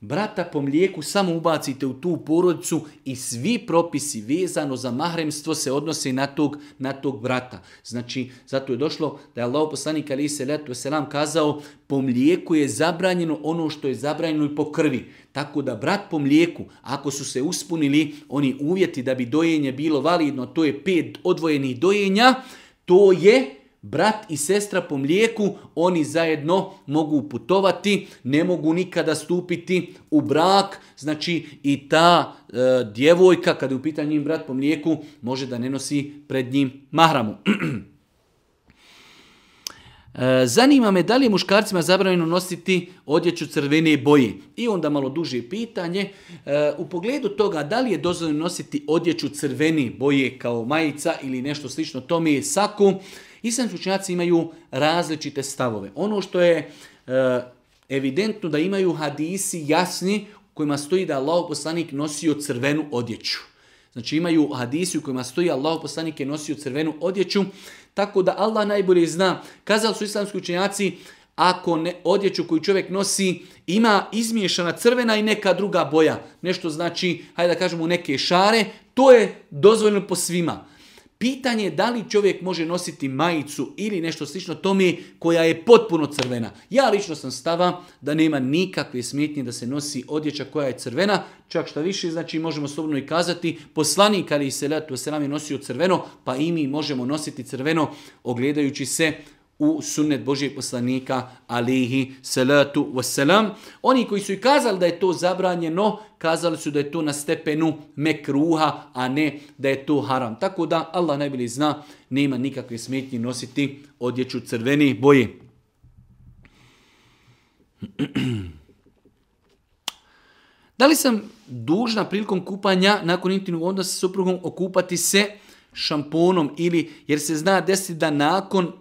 S1: brata po mlijeku samo ubacite u tu porodicu i svi propisi vezano za mahremstvo se odnose na tog, na tog brata. Znači, zato je došlo da je Allah poslanik ali se letu selam kazao po mlijeku je zabranjeno ono što je zabranjeno i po krvi. Tako da brat po mlijeku, ako su se uspunili oni uvjeti da bi dojenje bilo validno, to je pet odvojenih dojenja, to je brat i sestra po mlijeku, oni zajedno mogu putovati, ne mogu nikada stupiti u brak. Znači i ta e, djevojka, kada je u pitanju njim brat po mlijeku, može da ne nosi pred njim mahramu. E, zanima me da li je muškarcima zabranjeno nositi odjeću crvene boje. I onda malo duže pitanje. E, u pogledu toga da li je dozvoljeno nositi odjeću crvene boje kao majica ili nešto slično mi je saku. Islamski učenjaci imaju različite stavove. Ono što je eh, evidentno da imaju hadisi jasni u kojima stoji da Allah poslanik nosio crvenu odjeću. Znači imaju hadisi u kojima stoji Allah poslanik je nosio crvenu odjeću, tako da Allah najbolje zna. Kazali su islamski učenjaci, ako ne, odjeću koju čovjek nosi ima izmiješana crvena i neka druga boja, nešto znači, hajde da kažemo neke šare, to je dozvoljeno po svima. Pitanje je da li čovjek može nositi majicu ili nešto slično tome koja je potpuno crvena. Ja lično sam stava da nema nikakve smetnje da se nosi odjeća koja je crvena, čak šta više, znači možemo slobodno i kazati, poslanik ali se se nam je nosio crveno, pa i mi možemo nositi crveno ogledajući se u sunnet Božijeg poslanika alihi salatu wasalam. Oni koji su i kazali da je to zabranjeno, kazali su da je to na stepenu mekruha, a ne da je to haram. Tako da Allah najbolje zna, nema nikakve smetnje nositi odjeću crveni boji. Da li sam dužna prilikom kupanja nakon intimnog onda sa suprugom okupati se šamponom ili jer se zna desiti da nakon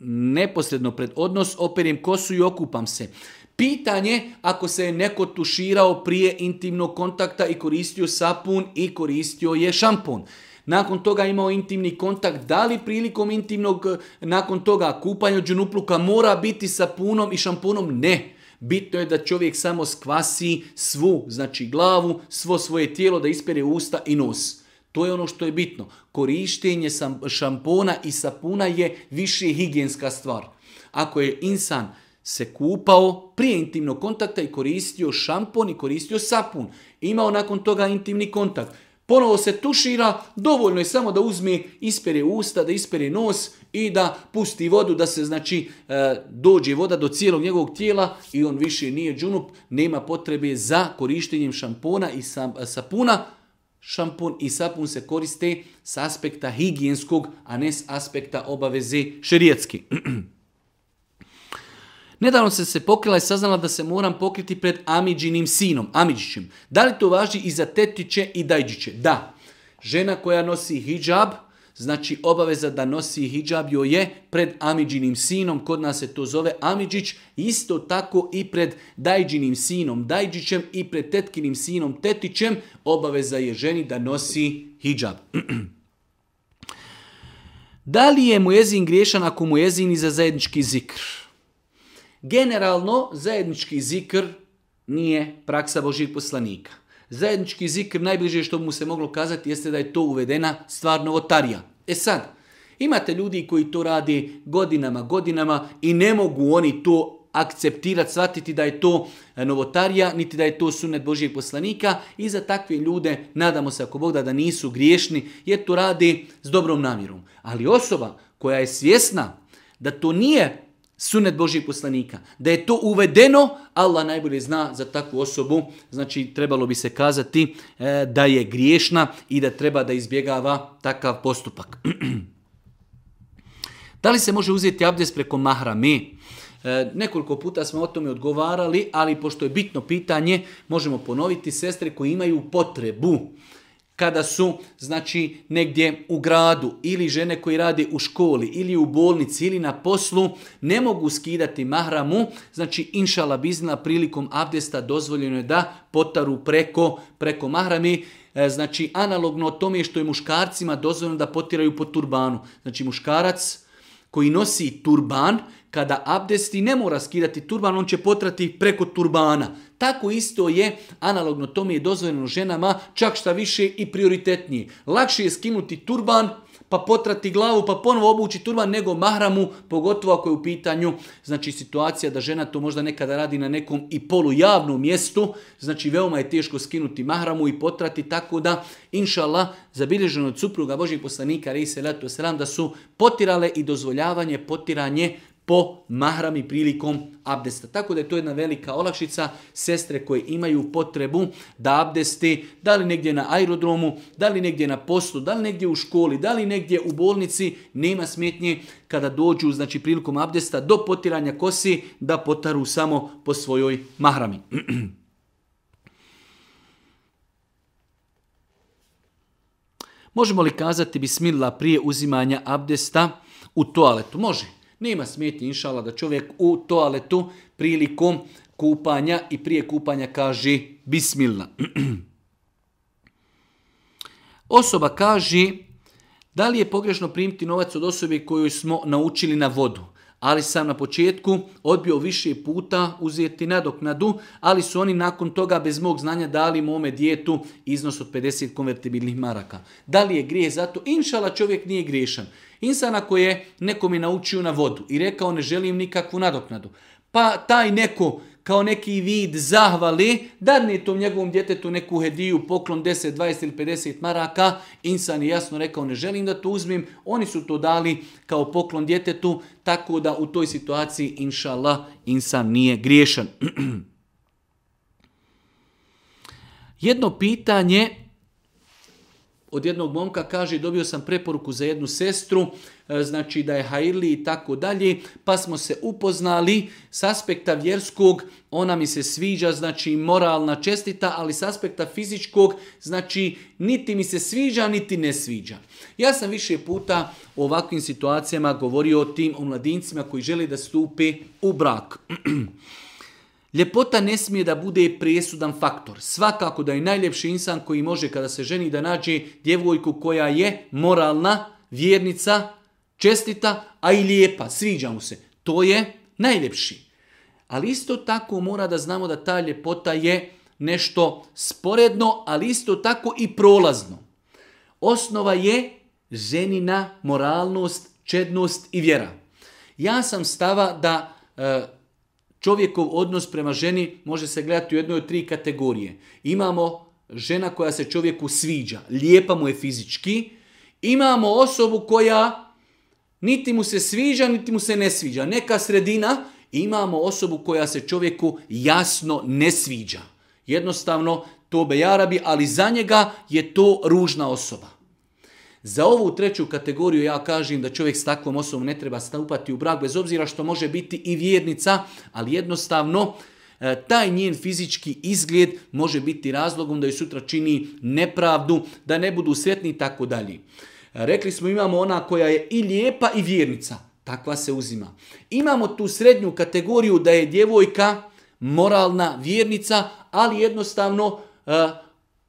S1: neposredno pred odnos operem kosu i okupam se. Pitanje ako se je neko tuširao prije intimnog kontakta i koristio sapun i koristio je šampon. Nakon toga imao intimni kontakt, da li prilikom intimnog, eh, nakon toga kupanja džunupluka mora biti sapunom i šamponom? Ne. Bitno je da čovjek samo skvasi svu, znači glavu, svo svoje tijelo da ispere usta i nos. To je ono što je bitno. Korištenje šampona i sapuna je više higijenska stvar. Ako je insan se kupao prije intimnog kontakta i koristio šampon i koristio sapun, imao nakon toga intimni kontakt, ponovo se tušira, dovoljno je samo da uzme, ispere usta, da ispere nos i da pusti vodu, da se znači e, dođe voda do cijelog njegovog tijela i on više nije džunup, nema potrebe za korištenjem šampona i sapuna, šampun i sapun se koriste s aspekta higijenskog, a ne s aspekta obaveze šerijetski. Nedavno sam se pokrila i saznala da se moram pokriti pred Amidžinim sinom, Amidžićem. Da li to važi i za tetiće i dajđiće? Da. Žena koja nosi hijab, Znači obaveza da nosi hijab joj je pred Amidžinim sinom, kod nas se to zove Amidžić, isto tako i pred Dajđinim sinom Dajđićem i pred tetkinim sinom Tetićem, obaveza je ženi da nosi hijab. da li je mujezin griješan ako mujezin i za zajednički zikr? Generalno zajednički zikr nije praksa Božih poslanika. Zajednički zikr najbliže što mu se moglo kazati jeste da je to uvedena stvar novotarija. E sad, imate ljudi koji to radi godinama, godinama i ne mogu oni to akceptirati, shvatiti da je to e, novotarija, niti da je to sunet Božijeg poslanika i za takve ljude nadamo se ako Bog da, da nisu griješni jer to radi s dobrom namjerom. Ali osoba koja je svjesna da to nije sunet Božih poslanika. Da je to uvedeno, Allah najbolje zna za takvu osobu. Znači, trebalo bi se kazati eh, da je griješna i da treba da izbjegava takav postupak. da li se može uzeti abdes preko mahrame? Eh, nekoliko puta smo o tome odgovarali, ali pošto je bitno pitanje, možemo ponoviti sestre koje imaju potrebu kada su znači negdje u gradu ili žene koji rade u školi ili u bolnici ili na poslu ne mogu skidati mahramu znači inšala bizna prilikom abdesta dozvoljeno je da potaru preko preko mahrami e, znači analogno tome što je muškarcima dozvoljeno da potiraju po turbanu znači muškarac koji nosi turban kada abdesti ne mora skidati turban, on će potrati preko turbana. Tako isto je, analogno tome je dozvoljeno ženama, čak šta više i prioritetniji. Lakše je skinuti turban, pa potrati glavu, pa ponovo obući turban, nego mahramu, pogotovo ako je u pitanju znači, situacija da žena to možda nekada radi na nekom i polujavnom mjestu, znači veoma je teško skinuti mahramu i potrati, tako da, inšallah, zabilježeno od supruga Božih poslanika, se selam, da su potirale i dozvoljavanje, potiranje po mahrami prilikom abdesta. Tako da je to jedna velika olakšica sestre koje imaju potrebu da abdesti, da li negdje na aerodromu, da li negdje na poslu, da li negdje u školi, da li negdje u bolnici, nema smetnje kada dođu znači prilikom abdesta do potiranja kosi da potaru samo po svojoj mahrami. Možemo li kazati bismillah prije uzimanja abdesta u toaletu? Može. Nema smeti inšala da čovjek u toaletu prilikom kupanja i prije kupanja kaže bismilna. Osoba kaže da li je pogrešno primiti novac od osobe koju smo naučili na vodu, ali sam na početku odbio više puta uzeti nadoknadu, ali su oni nakon toga bez mog znanja dali mome dijetu iznos od 50 konvertibilnih maraka. Da li je grije zato? Inšala čovjek nije griješan. Insana ako je nekom je naučio na vodu i rekao ne želim nikakvu nadoknadu. Pa taj neko kao neki vid zahvali, dadne tom njegovom djetetu neku hediju, poklon 10, 20 ili 50 maraka. Insan je jasno rekao ne želim da to uzmim, oni su to dali kao poklon djetetu, tako da u toj situaciji Allah, insan nije griješan. Jedno pitanje od jednog momka kaže dobio sam preporuku za jednu sestru, e, znači da je hajli i tako dalje, pa smo se upoznali s aspekta vjerskog, ona mi se sviđa, znači moralna čestita, ali s aspekta fizičkog, znači niti mi se sviđa, niti ne sviđa. Ja sam više puta u ovakvim situacijama govorio o tim o mladincima koji žele da stupe u brak. Ljepota ne smije da bude presudan faktor. Svakako da je najljepši insan koji može kada se ženi da nađe djevojku koja je moralna, vjernica, čestita, a i lijepa, sviđa mu se. To je najljepši. Ali isto tako mora da znamo da ta ljepota je nešto sporedno, ali isto tako i prolazno. Osnova je ženina moralnost, čednost i vjera. Ja sam stava da e, čovjekov odnos prema ženi može se gledati u jednoj od tri kategorije. Imamo žena koja se čovjeku sviđa, lijepa mu je fizički. Imamo osobu koja niti mu se sviđa, niti mu se ne sviđa. Neka sredina, imamo osobu koja se čovjeku jasno ne sviđa. Jednostavno, to bejarabi, ali za njega je to ružna osoba. Za ovu treću kategoriju ja kažem da čovjek s takvom osobom ne treba stupati u brak, bez obzira što može biti i vjernica, ali jednostavno e, taj njen fizički izgled može biti razlogom da ju sutra čini nepravdu, da ne budu sretni i tako dalje. Rekli smo imamo ona koja je i lijepa i vjernica. Takva se uzima. Imamo tu srednju kategoriju da je djevojka moralna vjernica, ali jednostavno e,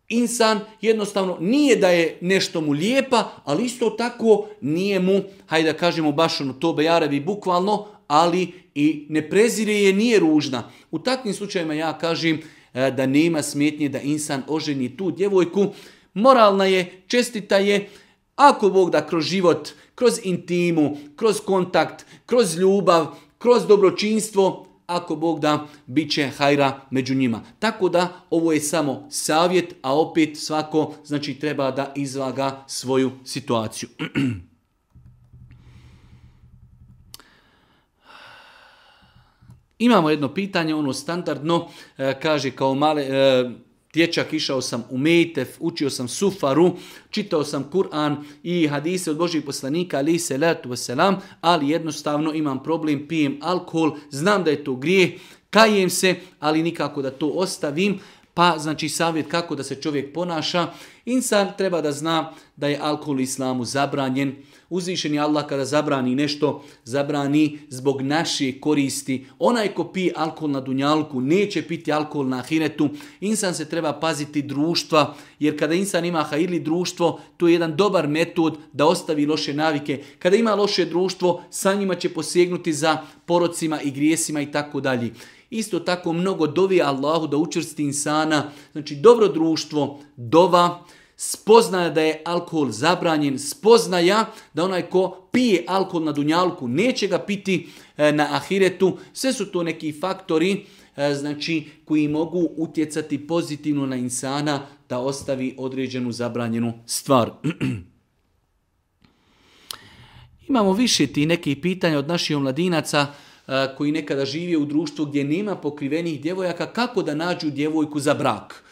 S1: Insan jednostavno nije da je nešto mu lijepa, ali isto tako nije mu, hajde da kažemo baš ono to, bejarevi, bukvalno, ali i ne prezire je, nije ružna. U takvim slučajima ja kažem e, da nema smetnje da insan oženi tu djevojku. Moralna je, čestita je, ako Bog da kroz život, kroz intimu, kroz kontakt, kroz ljubav, kroz dobročinstvo ako Bog da, bit će hajra među njima. Tako da ovo je samo savjet, a opet svako znači treba da izvaga svoju situaciju. Imamo jedno pitanje, ono standardno, e, kaže kao male, e, dječak išao sam u Mejtef, učio sam sufaru, čitao sam Kur'an i hadise od Božih poslanika, ali se letu selam, ali jednostavno imam problem, pijem alkohol, znam da je to grijeh, kajem se, ali nikako da to ostavim, pa znači savjet kako da se čovjek ponaša. Insan treba da zna da je alkohol islamu zabranjen. Uzvišen je Allah kada zabrani nešto, zabrani zbog naše koristi. Onaj ko pije alkohol na dunjalku, neće piti alkohol na ahiretu. Insan se treba paziti društva, jer kada insan ima hajili društvo, to je jedan dobar metod da ostavi loše navike. Kada ima loše društvo, sa njima će posegnuti za porocima i grijesima i tako dalje. Isto tako mnogo dovi Allahu da učvrsti insana. Znači dobro društvo, dova, spoznaja da je alkohol zabranjen, spoznaja da onaj ko pije alkohol na dunjalku neće ga piti e, na ahiretu. Sve su to neki faktori e, znači koji mogu utjecati pozitivno na insana da ostavi određenu zabranjenu stvar. Imamo više ti nekih pitanja od naših omladinaca koji nekada živi u društvu gdje nema pokrivenih djevojaka, kako da nađu djevojku za brak.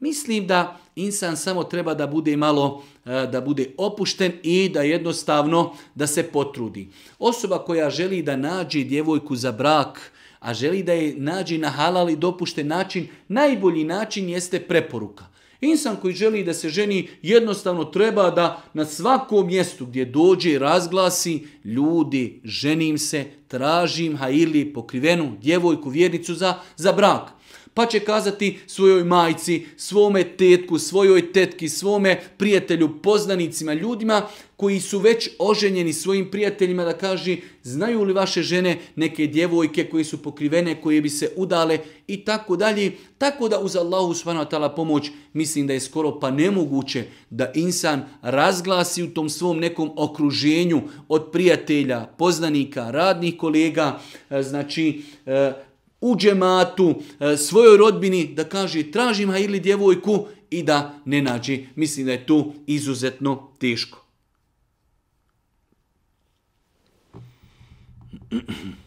S1: Mislim da insan samo treba da bude malo, da bude opušten i da jednostavno da se potrudi. Osoba koja želi da nađe djevojku za brak, a želi da je nađi na halali dopušten način, najbolji način jeste preporuka. Insan koji želi da se ženi jednostavno treba da na svakom mjestu gdje dođe i razglasi ljudi, ženim se, tražim ha ili pokrivenu djevojku, vjernicu za, za brak pa će kazati svojoj majci, svome tetku, svojoj tetki, svome prijatelju, poznanicima, ljudima koji su već oženjeni svojim prijateljima da kaži znaju li vaše žene neke djevojke koje su pokrivene, koje bi se udale i tako dalje. Tako da uz Allahu tala pomoć mislim da je skoro pa nemoguće da insan razglasi u tom svom nekom okruženju od prijatelja, poznanika, radnih kolega, e, znači e, u džematu, e, svojoj rodbini, da kaže tražim ili djevojku i da ne nađi. Mislim da je tu izuzetno teško.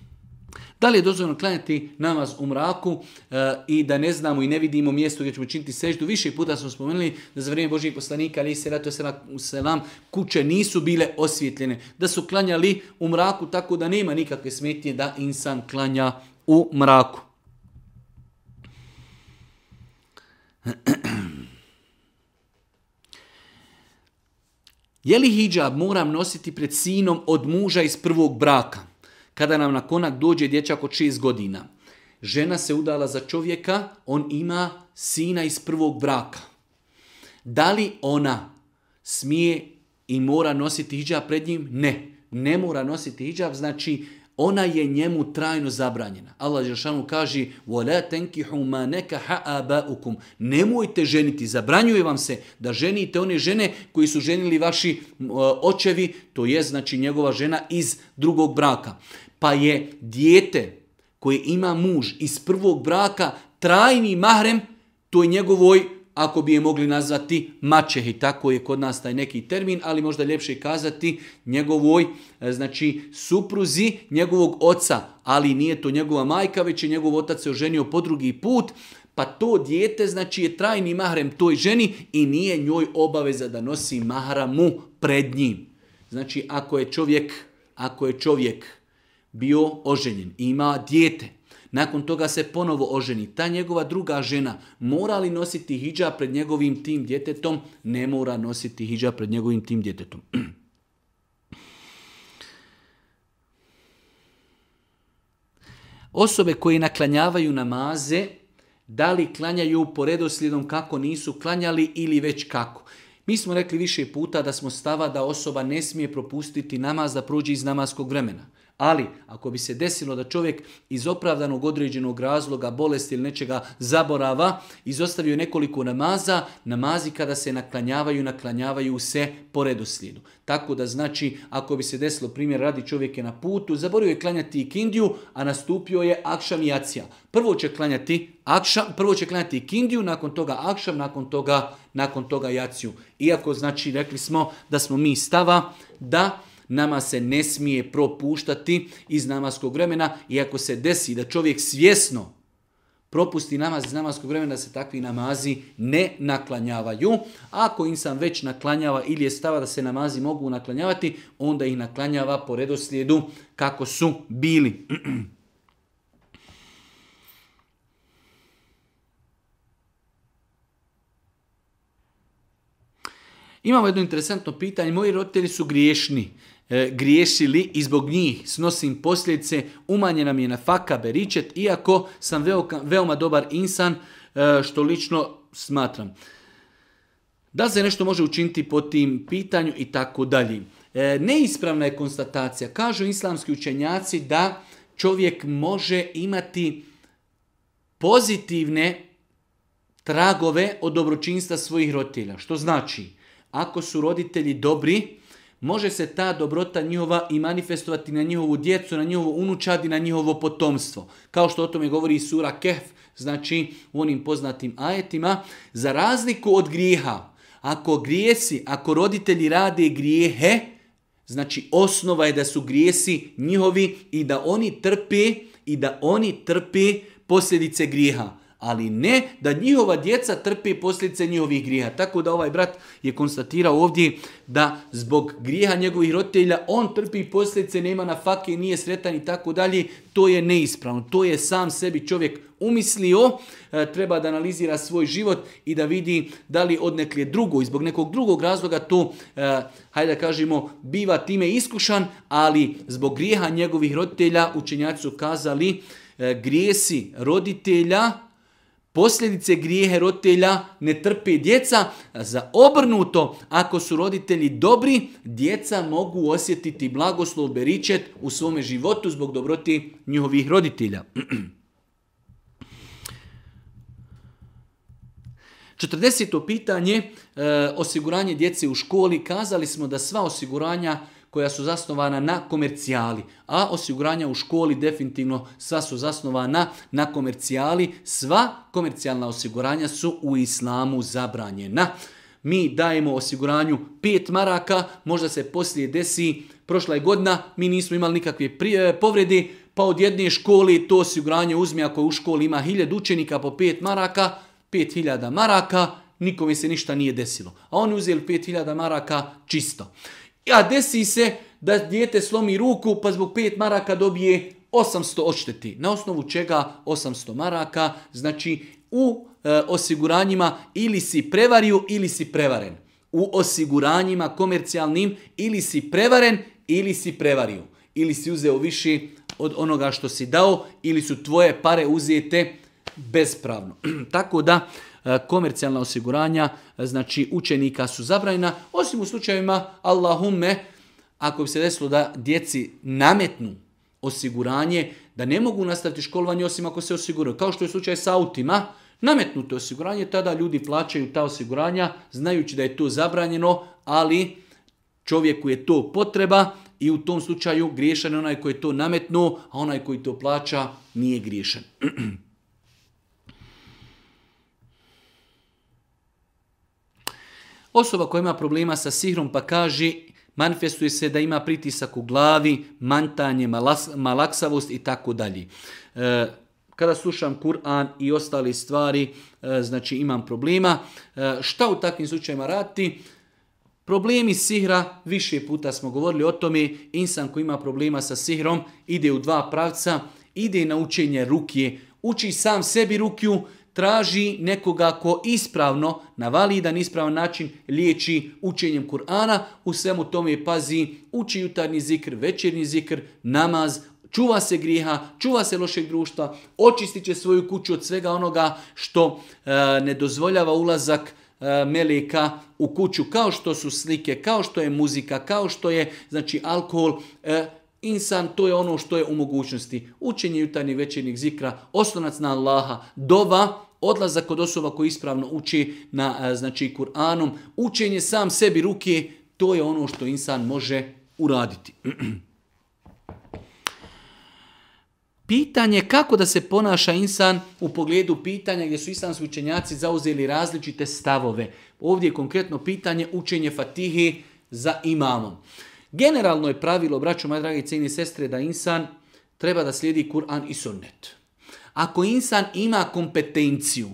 S1: Da li je dozvoljeno klanjati namaz u mraku e, i da ne znamo i ne vidimo mjesto gdje ćemo činiti seždu? Više puta smo spomenuli da za vrijeme Božih poslanika ali se u selam kuće nisu bile osvjetljene. Da su klanjali u mraku tako da nema nikakve smetnje da insan klanja u mraku. Je li hijab moram nositi pred sinom od muža iz prvog braka, kada nam na konak dođe dječak od šest godina? Žena se udala za čovjeka, on ima sina iz prvog braka. Da li ona smije i mora nositi hijab pred njim? Ne, ne mora nositi hijab, znači ona je njemu trajno zabranjena. Allah Žešanu kaže Nemojte ženiti, zabranjuje vam se da ženite one žene koji su ženili vaši očevi, to je znači njegova žena iz drugog braka. Pa je dijete koje ima muž iz prvog braka trajni mahrem toj njegovoj ako bi je mogli nazvati mačehi, tako je kod nas taj neki termin, ali možda ljepše kazati njegovoj, e, znači supruzi njegovog oca, ali nije to njegova majka, već je njegov otac se oženio po drugi put, pa to dijete znači je trajni mahrem toj ženi i nije njoj obaveza da nosi mahramu pred njim. Znači ako je čovjek, ako je čovjek bio oženjen i ima dijete, nakon toga se ponovo oženi. Ta njegova druga žena mora li nositi hijab pred njegovim tim djetetom? Ne mora nositi hijab pred njegovim tim djetetom. Osobe koje naklanjavaju namaze, da li klanjaju po redoslijedom kako nisu klanjali ili već kako. Mi smo rekli više puta da smo stava da osoba ne smije propustiti namaz da prođe iz namaskog vremena. Ali, ako bi se desilo da čovjek iz opravdanog određenog razloga, bolesti ili nečega zaborava, izostavio nekoliko namaza, namazi kada se naklanjavaju, naklanjavaju se po redoslijedu. Tako da znači, ako bi se desilo, primjer, radi čovjek je na putu, zaborio je klanjati ikindiju, a nastupio je akšam i jacija. Prvo će klanjati akšam, prvo će klanjati kindiju, nakon toga akšam, nakon toga, nakon toga jaciju. Iako znači, rekli smo da smo mi stava da Nama se ne smije propuštati iz namaskog vremena i ako se desi da čovjek svjesno propusti namaz iz namaskog vremena da se takvi namazi ne naklanjavaju. Ako sam već naklanjava ili je stava da se namazi mogu naklanjavati, onda ih naklanjava po redoslijedu kako su bili. Imamo jedno interesantno pitanje. Moji roditelji su griješni. E, griješili i zbog njih snosim posljedice, umanjena mi je na faka beričet, iako sam veoma dobar insan, e, što lično smatram. Da se nešto može učiniti po tim pitanju i tako dalje. E, neispravna je konstatacija. Kažu islamski učenjaci da čovjek može imati pozitivne tragove od dobročinstva svojih roditelja. Što znači, ako su roditelji dobri, može se ta dobrota njihova i manifestovati na njihovu djecu, na njihovo i na njihovo potomstvo. Kao što o tome govori sura Kehf, znači u onim poznatim ajetima, za razliku od grijeha, ako grijesi, ako roditelji rade grijehe, znači osnova je da su grijesi njihovi i da oni trpi i da oni trpi posljedice grijeha ali ne da njihova djeca trpe posljedice njihovih grijeha. Tako da ovaj brat je konstatirao ovdje da zbog grijeha njegovih roditelja on trpi posljedice, nema na fake, nije sretan i tako dalje. To je neispravno. To je sam sebi čovjek umislio, e, treba da analizira svoj život i da vidi da li od drugo i zbog nekog drugog razloga to, e, hajde da kažemo, biva time iskušan, ali zbog grijeha njegovih roditelja učenjaci su kazali e, grijesi roditelja posljedice grijehe roditelja ne trpe djeca, za obrnuto, ako su roditelji dobri, djeca mogu osjetiti blagoslov beričet u svome životu zbog dobroti njihovih roditelja. 40. pitanje, e, osiguranje djece u školi. Kazali smo da sva osiguranja koja su zasnovana na komercijali, a osiguranja u školi definitivno sva su zasnovana na komercijali, sva komercijalna osiguranja su u islamu zabranjena. Mi dajemo osiguranju 5 maraka, možda se poslije desi prošla je godina, mi nismo imali nikakve prije, e, povredi, pa od jedne škole to osiguranje uzme ako u školi ima 1000 učenika po 5 maraka, 5000 maraka, nikome se ništa nije desilo. A oni uzeli 5000 maraka čisto. A desi se da dijete slomi ruku pa zbog 5 maraka dobije 800 odšteti. Na osnovu čega 800 maraka, znači u e, osiguranjima ili si prevario ili si prevaren. U osiguranjima komercijalnim ili si prevaren ili si prevario. Ili si uzeo više od onoga što si dao ili su tvoje pare uzete bespravno. Tako da E, komercijalna osiguranja, e, znači učenika su zabranjena, osim u slučajevima Allahumme, ako bi se desilo da djeci nametnu osiguranje, da ne mogu nastaviti školovanje osim ako se osiguraju. Kao što je slučaj sa autima, nametnuto osiguranje, tada ljudi plaćaju ta osiguranja, znajući da je to zabranjeno, ali čovjeku je to potreba i u tom slučaju griješan je onaj koji je to nametnuo, a onaj koji to plaća nije griješan. Osoba koja ima problema sa sihrom pa kaže manifestuje se da ima pritisak u glavi, mantanje, malaksavost i tako dalje. E, kada slušam Kur'an i ostale stvari, e, znači imam problema. E, šta u takvim slučajima raditi? Problemi sihra, više puta smo govorili o tome, insan koji ima problema sa sihrom ide u dva pravca, ide na učenje rukije, uči sam sebi rukiju, traži nekoga ko ispravno, na validan ispravan način liječi učenjem Kur'ana, u svemu tome pazi, uči jutarnji zikr, večernji zikr, namaz, čuva se griha, čuva se lošeg društva, očistit će svoju kuću od svega onoga što e, ne dozvoljava ulazak e, meleka u kuću, kao što su slike, kao što je muzika, kao što je znači alkohol, e, Insan to je ono što je u mogućnosti. Učenje jutarnjih večernjeg zikra, oslonac na Allaha, dova, odlazak kod osoba koji ispravno uči na e, znači Kur'anom, učenje sam sebi ruke, to je ono što insan može uraditi. Pitanje kako da se ponaša insan u pogledu pitanja gdje su islamski učenjaci zauzeli različite stavove. Ovdje je konkretno pitanje učenje fatihi za imamom. Generalno je pravilo, braćo moje dragi i sestre, da insan treba da slijedi Kur'an i sunnet. Ako insan ima kompetenciju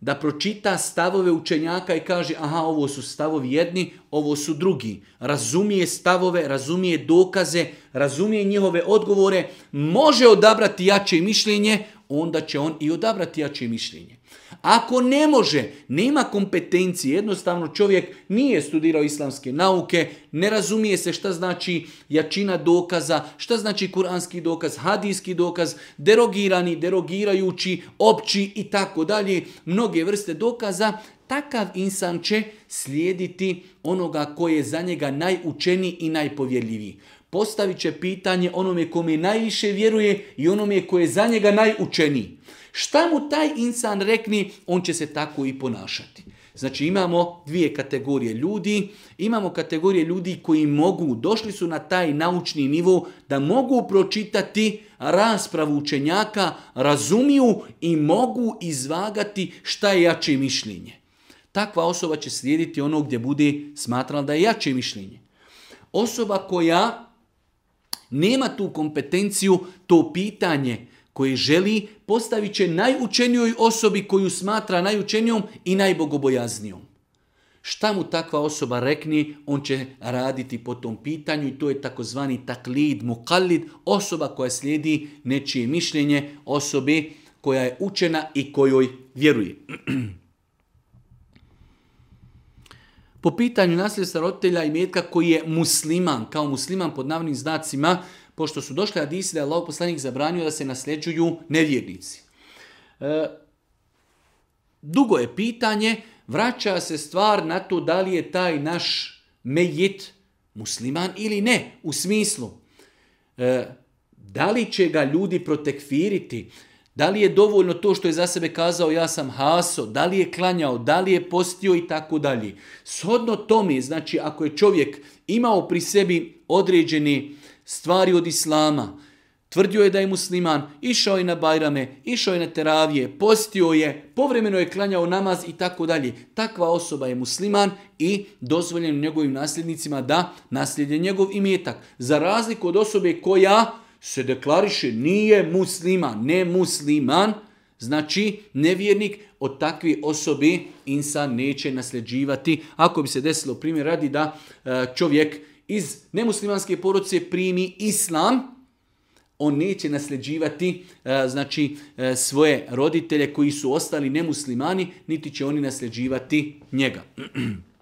S1: da pročita stavove učenjaka i kaže aha ovo su stavovi jedni, ovo su drugi. Razumije stavove, razumije dokaze, razumije njihove odgovore, može odabrati jače mišljenje, onda će on i odabrati jače mišljenje. Ako ne može, nema kompetencije, jednostavno čovjek nije studirao islamske nauke, ne razumije se šta znači jačina dokaza, šta znači kuranski dokaz, hadijski dokaz, derogirani, derogirajući, opći i tako dalje, mnoge vrste dokaza, takav insan će slijediti onoga koji je za njega najučeniji i najpovjerljiviji postavit će pitanje onome kome najviše vjeruje i onome koje je za njega najučeniji. Šta mu taj insan rekni, on će se tako i ponašati. Znači imamo dvije kategorije ljudi. Imamo kategorije ljudi koji mogu, došli su na taj naučni nivo da mogu pročitati raspravu učenjaka, razumiju i mogu izvagati šta je jače mišljenje. Takva osoba će slijediti ono gdje bude smatrala da je jače mišljenje. Osoba koja nema tu kompetenciju, to pitanje koje želi postavit će najučenijoj osobi koju smatra najučenijom i najbogobojaznijom. Šta mu takva osoba rekni, on će raditi po tom pitanju i to je takozvani taklid, mukallid, osoba koja slijedi nečije mišljenje osobe koja je učena i kojoj vjeruje. po pitanju nasljedstva roditelja i metka koji je musliman, kao musliman pod navnim znacima, pošto su došli hadisi da je Allah poslanik zabranio da se nasljeđuju nevjernici. E, dugo je pitanje, vraća se stvar na to da li je taj naš mejit musliman ili ne, u smislu. E, da li će ga ljudi protekfiriti, da li je dovoljno to što je za sebe kazao ja sam haso, da li je klanjao, da li je postio i tako dalje. Shodno tome, znači ako je čovjek imao pri sebi određene stvari od islama, tvrdio je da je musliman, išao je na bajrame, išao je na teravije, postio je, povremeno je klanjao namaz i tako dalje. Takva osoba je musliman i dozvoljen njegovim nasljednicima da naslijede njegov imetak. Za razliku od osobe koja se deklariše nije musliman, ne musliman, znači nevjernik od takve osobe insan neće nasljeđivati. Ako bi se desilo primjer radi da e, čovjek iz nemuslimanske porodice primi islam, on neće nasljeđivati e, znači e, svoje roditelje koji su ostali nemuslimani, niti će oni nasljeđivati njega.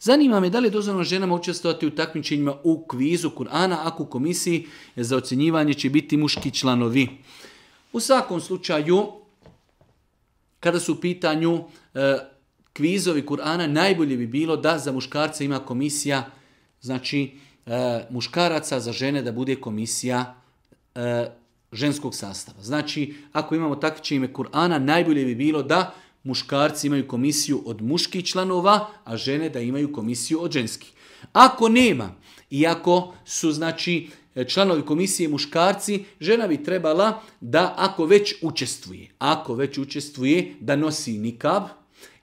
S1: Zanima me da li je dozvoljeno ženama učestvovati u takmičenjima u kvizu Kur'ana ako u komisiji za ocjenjivanje će biti muški članovi. U svakom slučaju, kada su u pitanju e, kvizovi Kur'ana, najbolje bi bilo da za muškarca ima komisija, znači e, muškaraca, za žene da bude komisija e, ženskog sastava. Znači, ako imamo ime Kur'ana, najbolje bi bilo da muškarci imaju komisiju od muških članova, a žene da imaju komisiju od ženskih. Ako nema, ako su znači članovi komisije muškarci, žena bi trebala da ako već učestvuje, ako već učestvuje da nosi nikab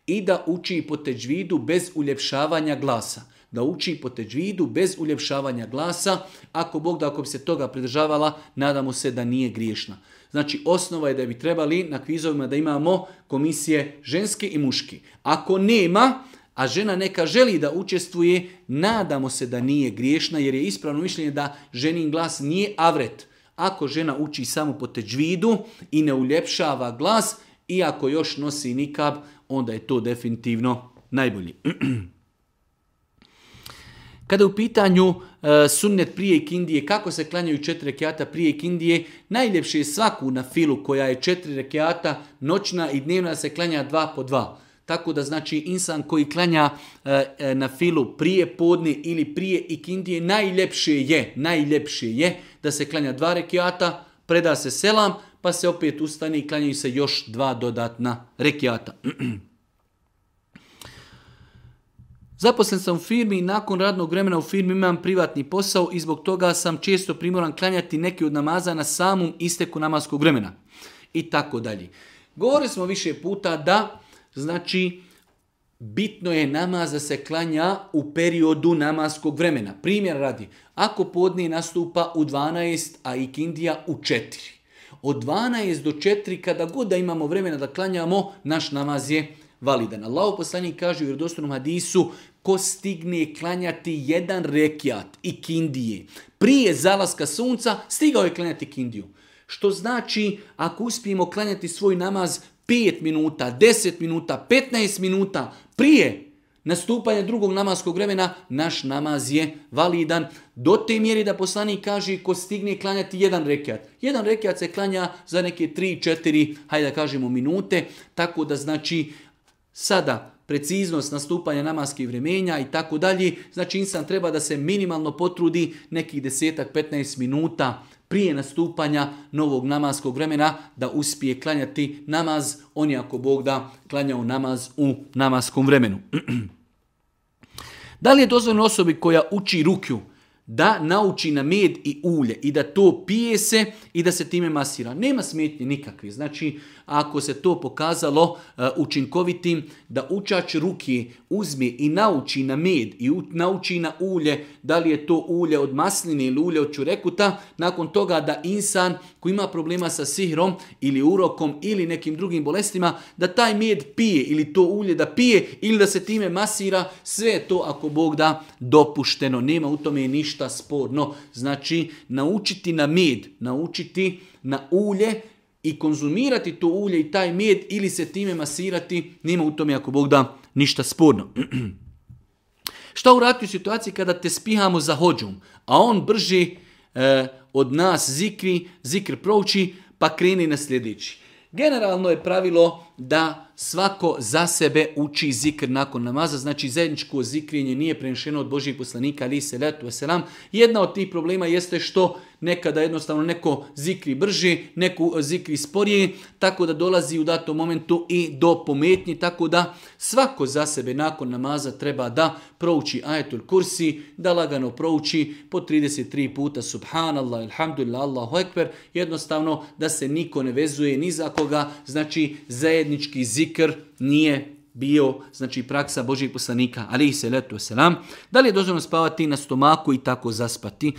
S1: i da uči po teđvidu bez uljepšavanja glasa. Da uči po teđvidu bez uljepšavanja glasa, ako Bog da ako bi se toga pridržavala, nadamo se da nije griješna. Znači, osnova je da bi trebali na kvizovima da imamo komisije ženske i muški. Ako nema, a žena neka želi da učestvuje, nadamo se da nije griješna, jer je ispravno mišljenje da ženin glas nije avret. Ako žena uči samo po teđvidu i ne uljepšava glas, i ako još nosi nikab, onda je to definitivno najbolji. Kada je u pitanju e, sunnet prije kindije, kako se klanjaju četiri rekiata prije kindije, najljepše je svaku na filu koja je četiri rekiata, noćna i dnevna se klanja dva po dva. Tako da znači insan koji klanja e, e, na filu prije podne ili prije ikindije, najljepše je, najljepše je da se klanja dva rekiata, preda se selam, pa se opet ustane i klanjaju se još dva dodatna rekiata. Zaposlen sam u firmi i nakon radnog vremena u firmi imam privatni posao i zbog toga sam često primoran klanjati neki od namaza na samom isteku namaskog vremena. I tako dalje. Govorili smo više puta da, znači, bitno je namaz da se klanja u periodu namaskog vremena. Primjer radi, ako podnije nastupa u 12, a ikindija u 4. Od 12 do 4, kada god da imamo vremena da klanjamo, naš namaz je validan. Allah poslanik kaže u vjerodostojnom hadisu, ko stigne klanjati jedan rekjat i kindije prije zalaska sunca, stigao je klanjati kindiju. Što znači, ako uspijemo klanjati svoj namaz 5 minuta, 10 minuta, 15 minuta prije nastupanja drugog namaskog vremena, naš namaz je validan do te mjeri da poslanik kaže ko stigne klanjati jedan rekiat. Jedan rekiat se klanja za neke 3-4, hajde da kažemo, minute, tako da znači sada preciznost nastupanja namaskih vremenja i tako dalje. Znači insan treba da se minimalno potrudi nekih desetak, 15 minuta prije nastupanja novog namaskog vremena da uspije klanjati namaz. On je ako Bog da klanjao namaz u namaskom vremenu. da li je dozvoljeno osobi koja uči rukju da nauči na med i ulje i da to pije se i da se time masira. Nema smetnje nikakve. Znači, ako se to pokazalo e, učinkovitim, da učač ruki uzmi i nauči na med i nauči na ulje, da li je to ulje od masline ili ulje od čurekuta, nakon toga da insan koji ima problema sa sihrom ili urokom ili nekim drugim bolestima, da taj med pije ili to ulje da pije ili da se time masira, sve to ako Bog da dopušteno, nema u tome ništa sporno. Znači, naučiti na med, naučiti na ulje, i konzumirati to ulje i taj med ili se time masirati, nema u tome ako Bog da ništa sporno. Šta u u situaciji kada te spihamo za hođom, a on brži e, od nas zikri, zikr prouči, pa kreni na sljedeći. Generalno je pravilo da svako za sebe uči zikr nakon namaza, znači zajedničko zikrinje nije prenešeno od Božih poslanika, ali se letu selam. Jedna od tih problema jeste što nekada jednostavno neko zikri brži, neko zikri sporije, tako da dolazi u datom momentu i do pometnji, tako da svako za sebe nakon namaza treba da prouči ajetul kursi, da lagano prouči po 33 puta subhanallah, alhamdulillah. Allahu ekber, jednostavno da se niko ne vezuje ni za koga, znači zajedni zajednički zikr nije bio znači praksa Božeg poslanika, ali se letu selam. Da li je dozvoljeno spavati na stomaku i tako zaspati?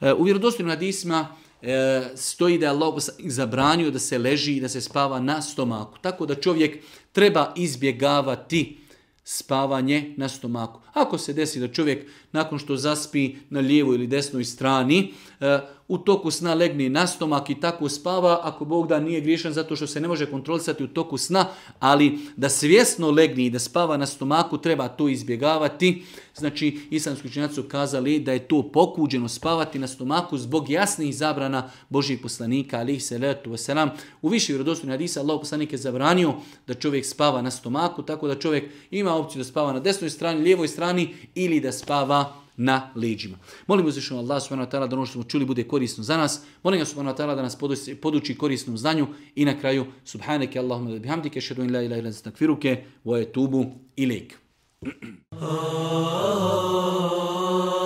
S1: E, u vjerodostojnim hadisma e, stoji da je Allah zabranio da se leži i da se spava na stomaku. Tako da čovjek treba izbjegavati spavanje na stomaku. Ako se desi da čovjek nakon što zaspi na lijevoj ili desnoj strani, e, u toku sna legne na stomak i tako spava, ako Bog da nije griješan zato što se ne može kontrolisati u toku sna, ali da svjesno legni i da spava na stomaku treba to izbjegavati. Znači, islamski činjaci su kazali da je to pokuđeno spavati na stomaku zbog jasnih zabrana Božih poslanika, ali se letu vaselam. U više vjerodostojnih hadisa Allah je zabranio da čovjek spava na stomaku, tako da čovjek ima opciju da spava na desnoj strani, lijevoj strani, strani ili da spava na leđima. Molimo uzvišeno Allah subhanahu wa ta'ala da ono što smo čuli bude korisno za nas. Molim ga subhanahu wa ta'ala da nas poduči korisnom znanju i na kraju subhaneke Allahumma wa bihamdike šedu in la ilaha illa anta wa ilaik.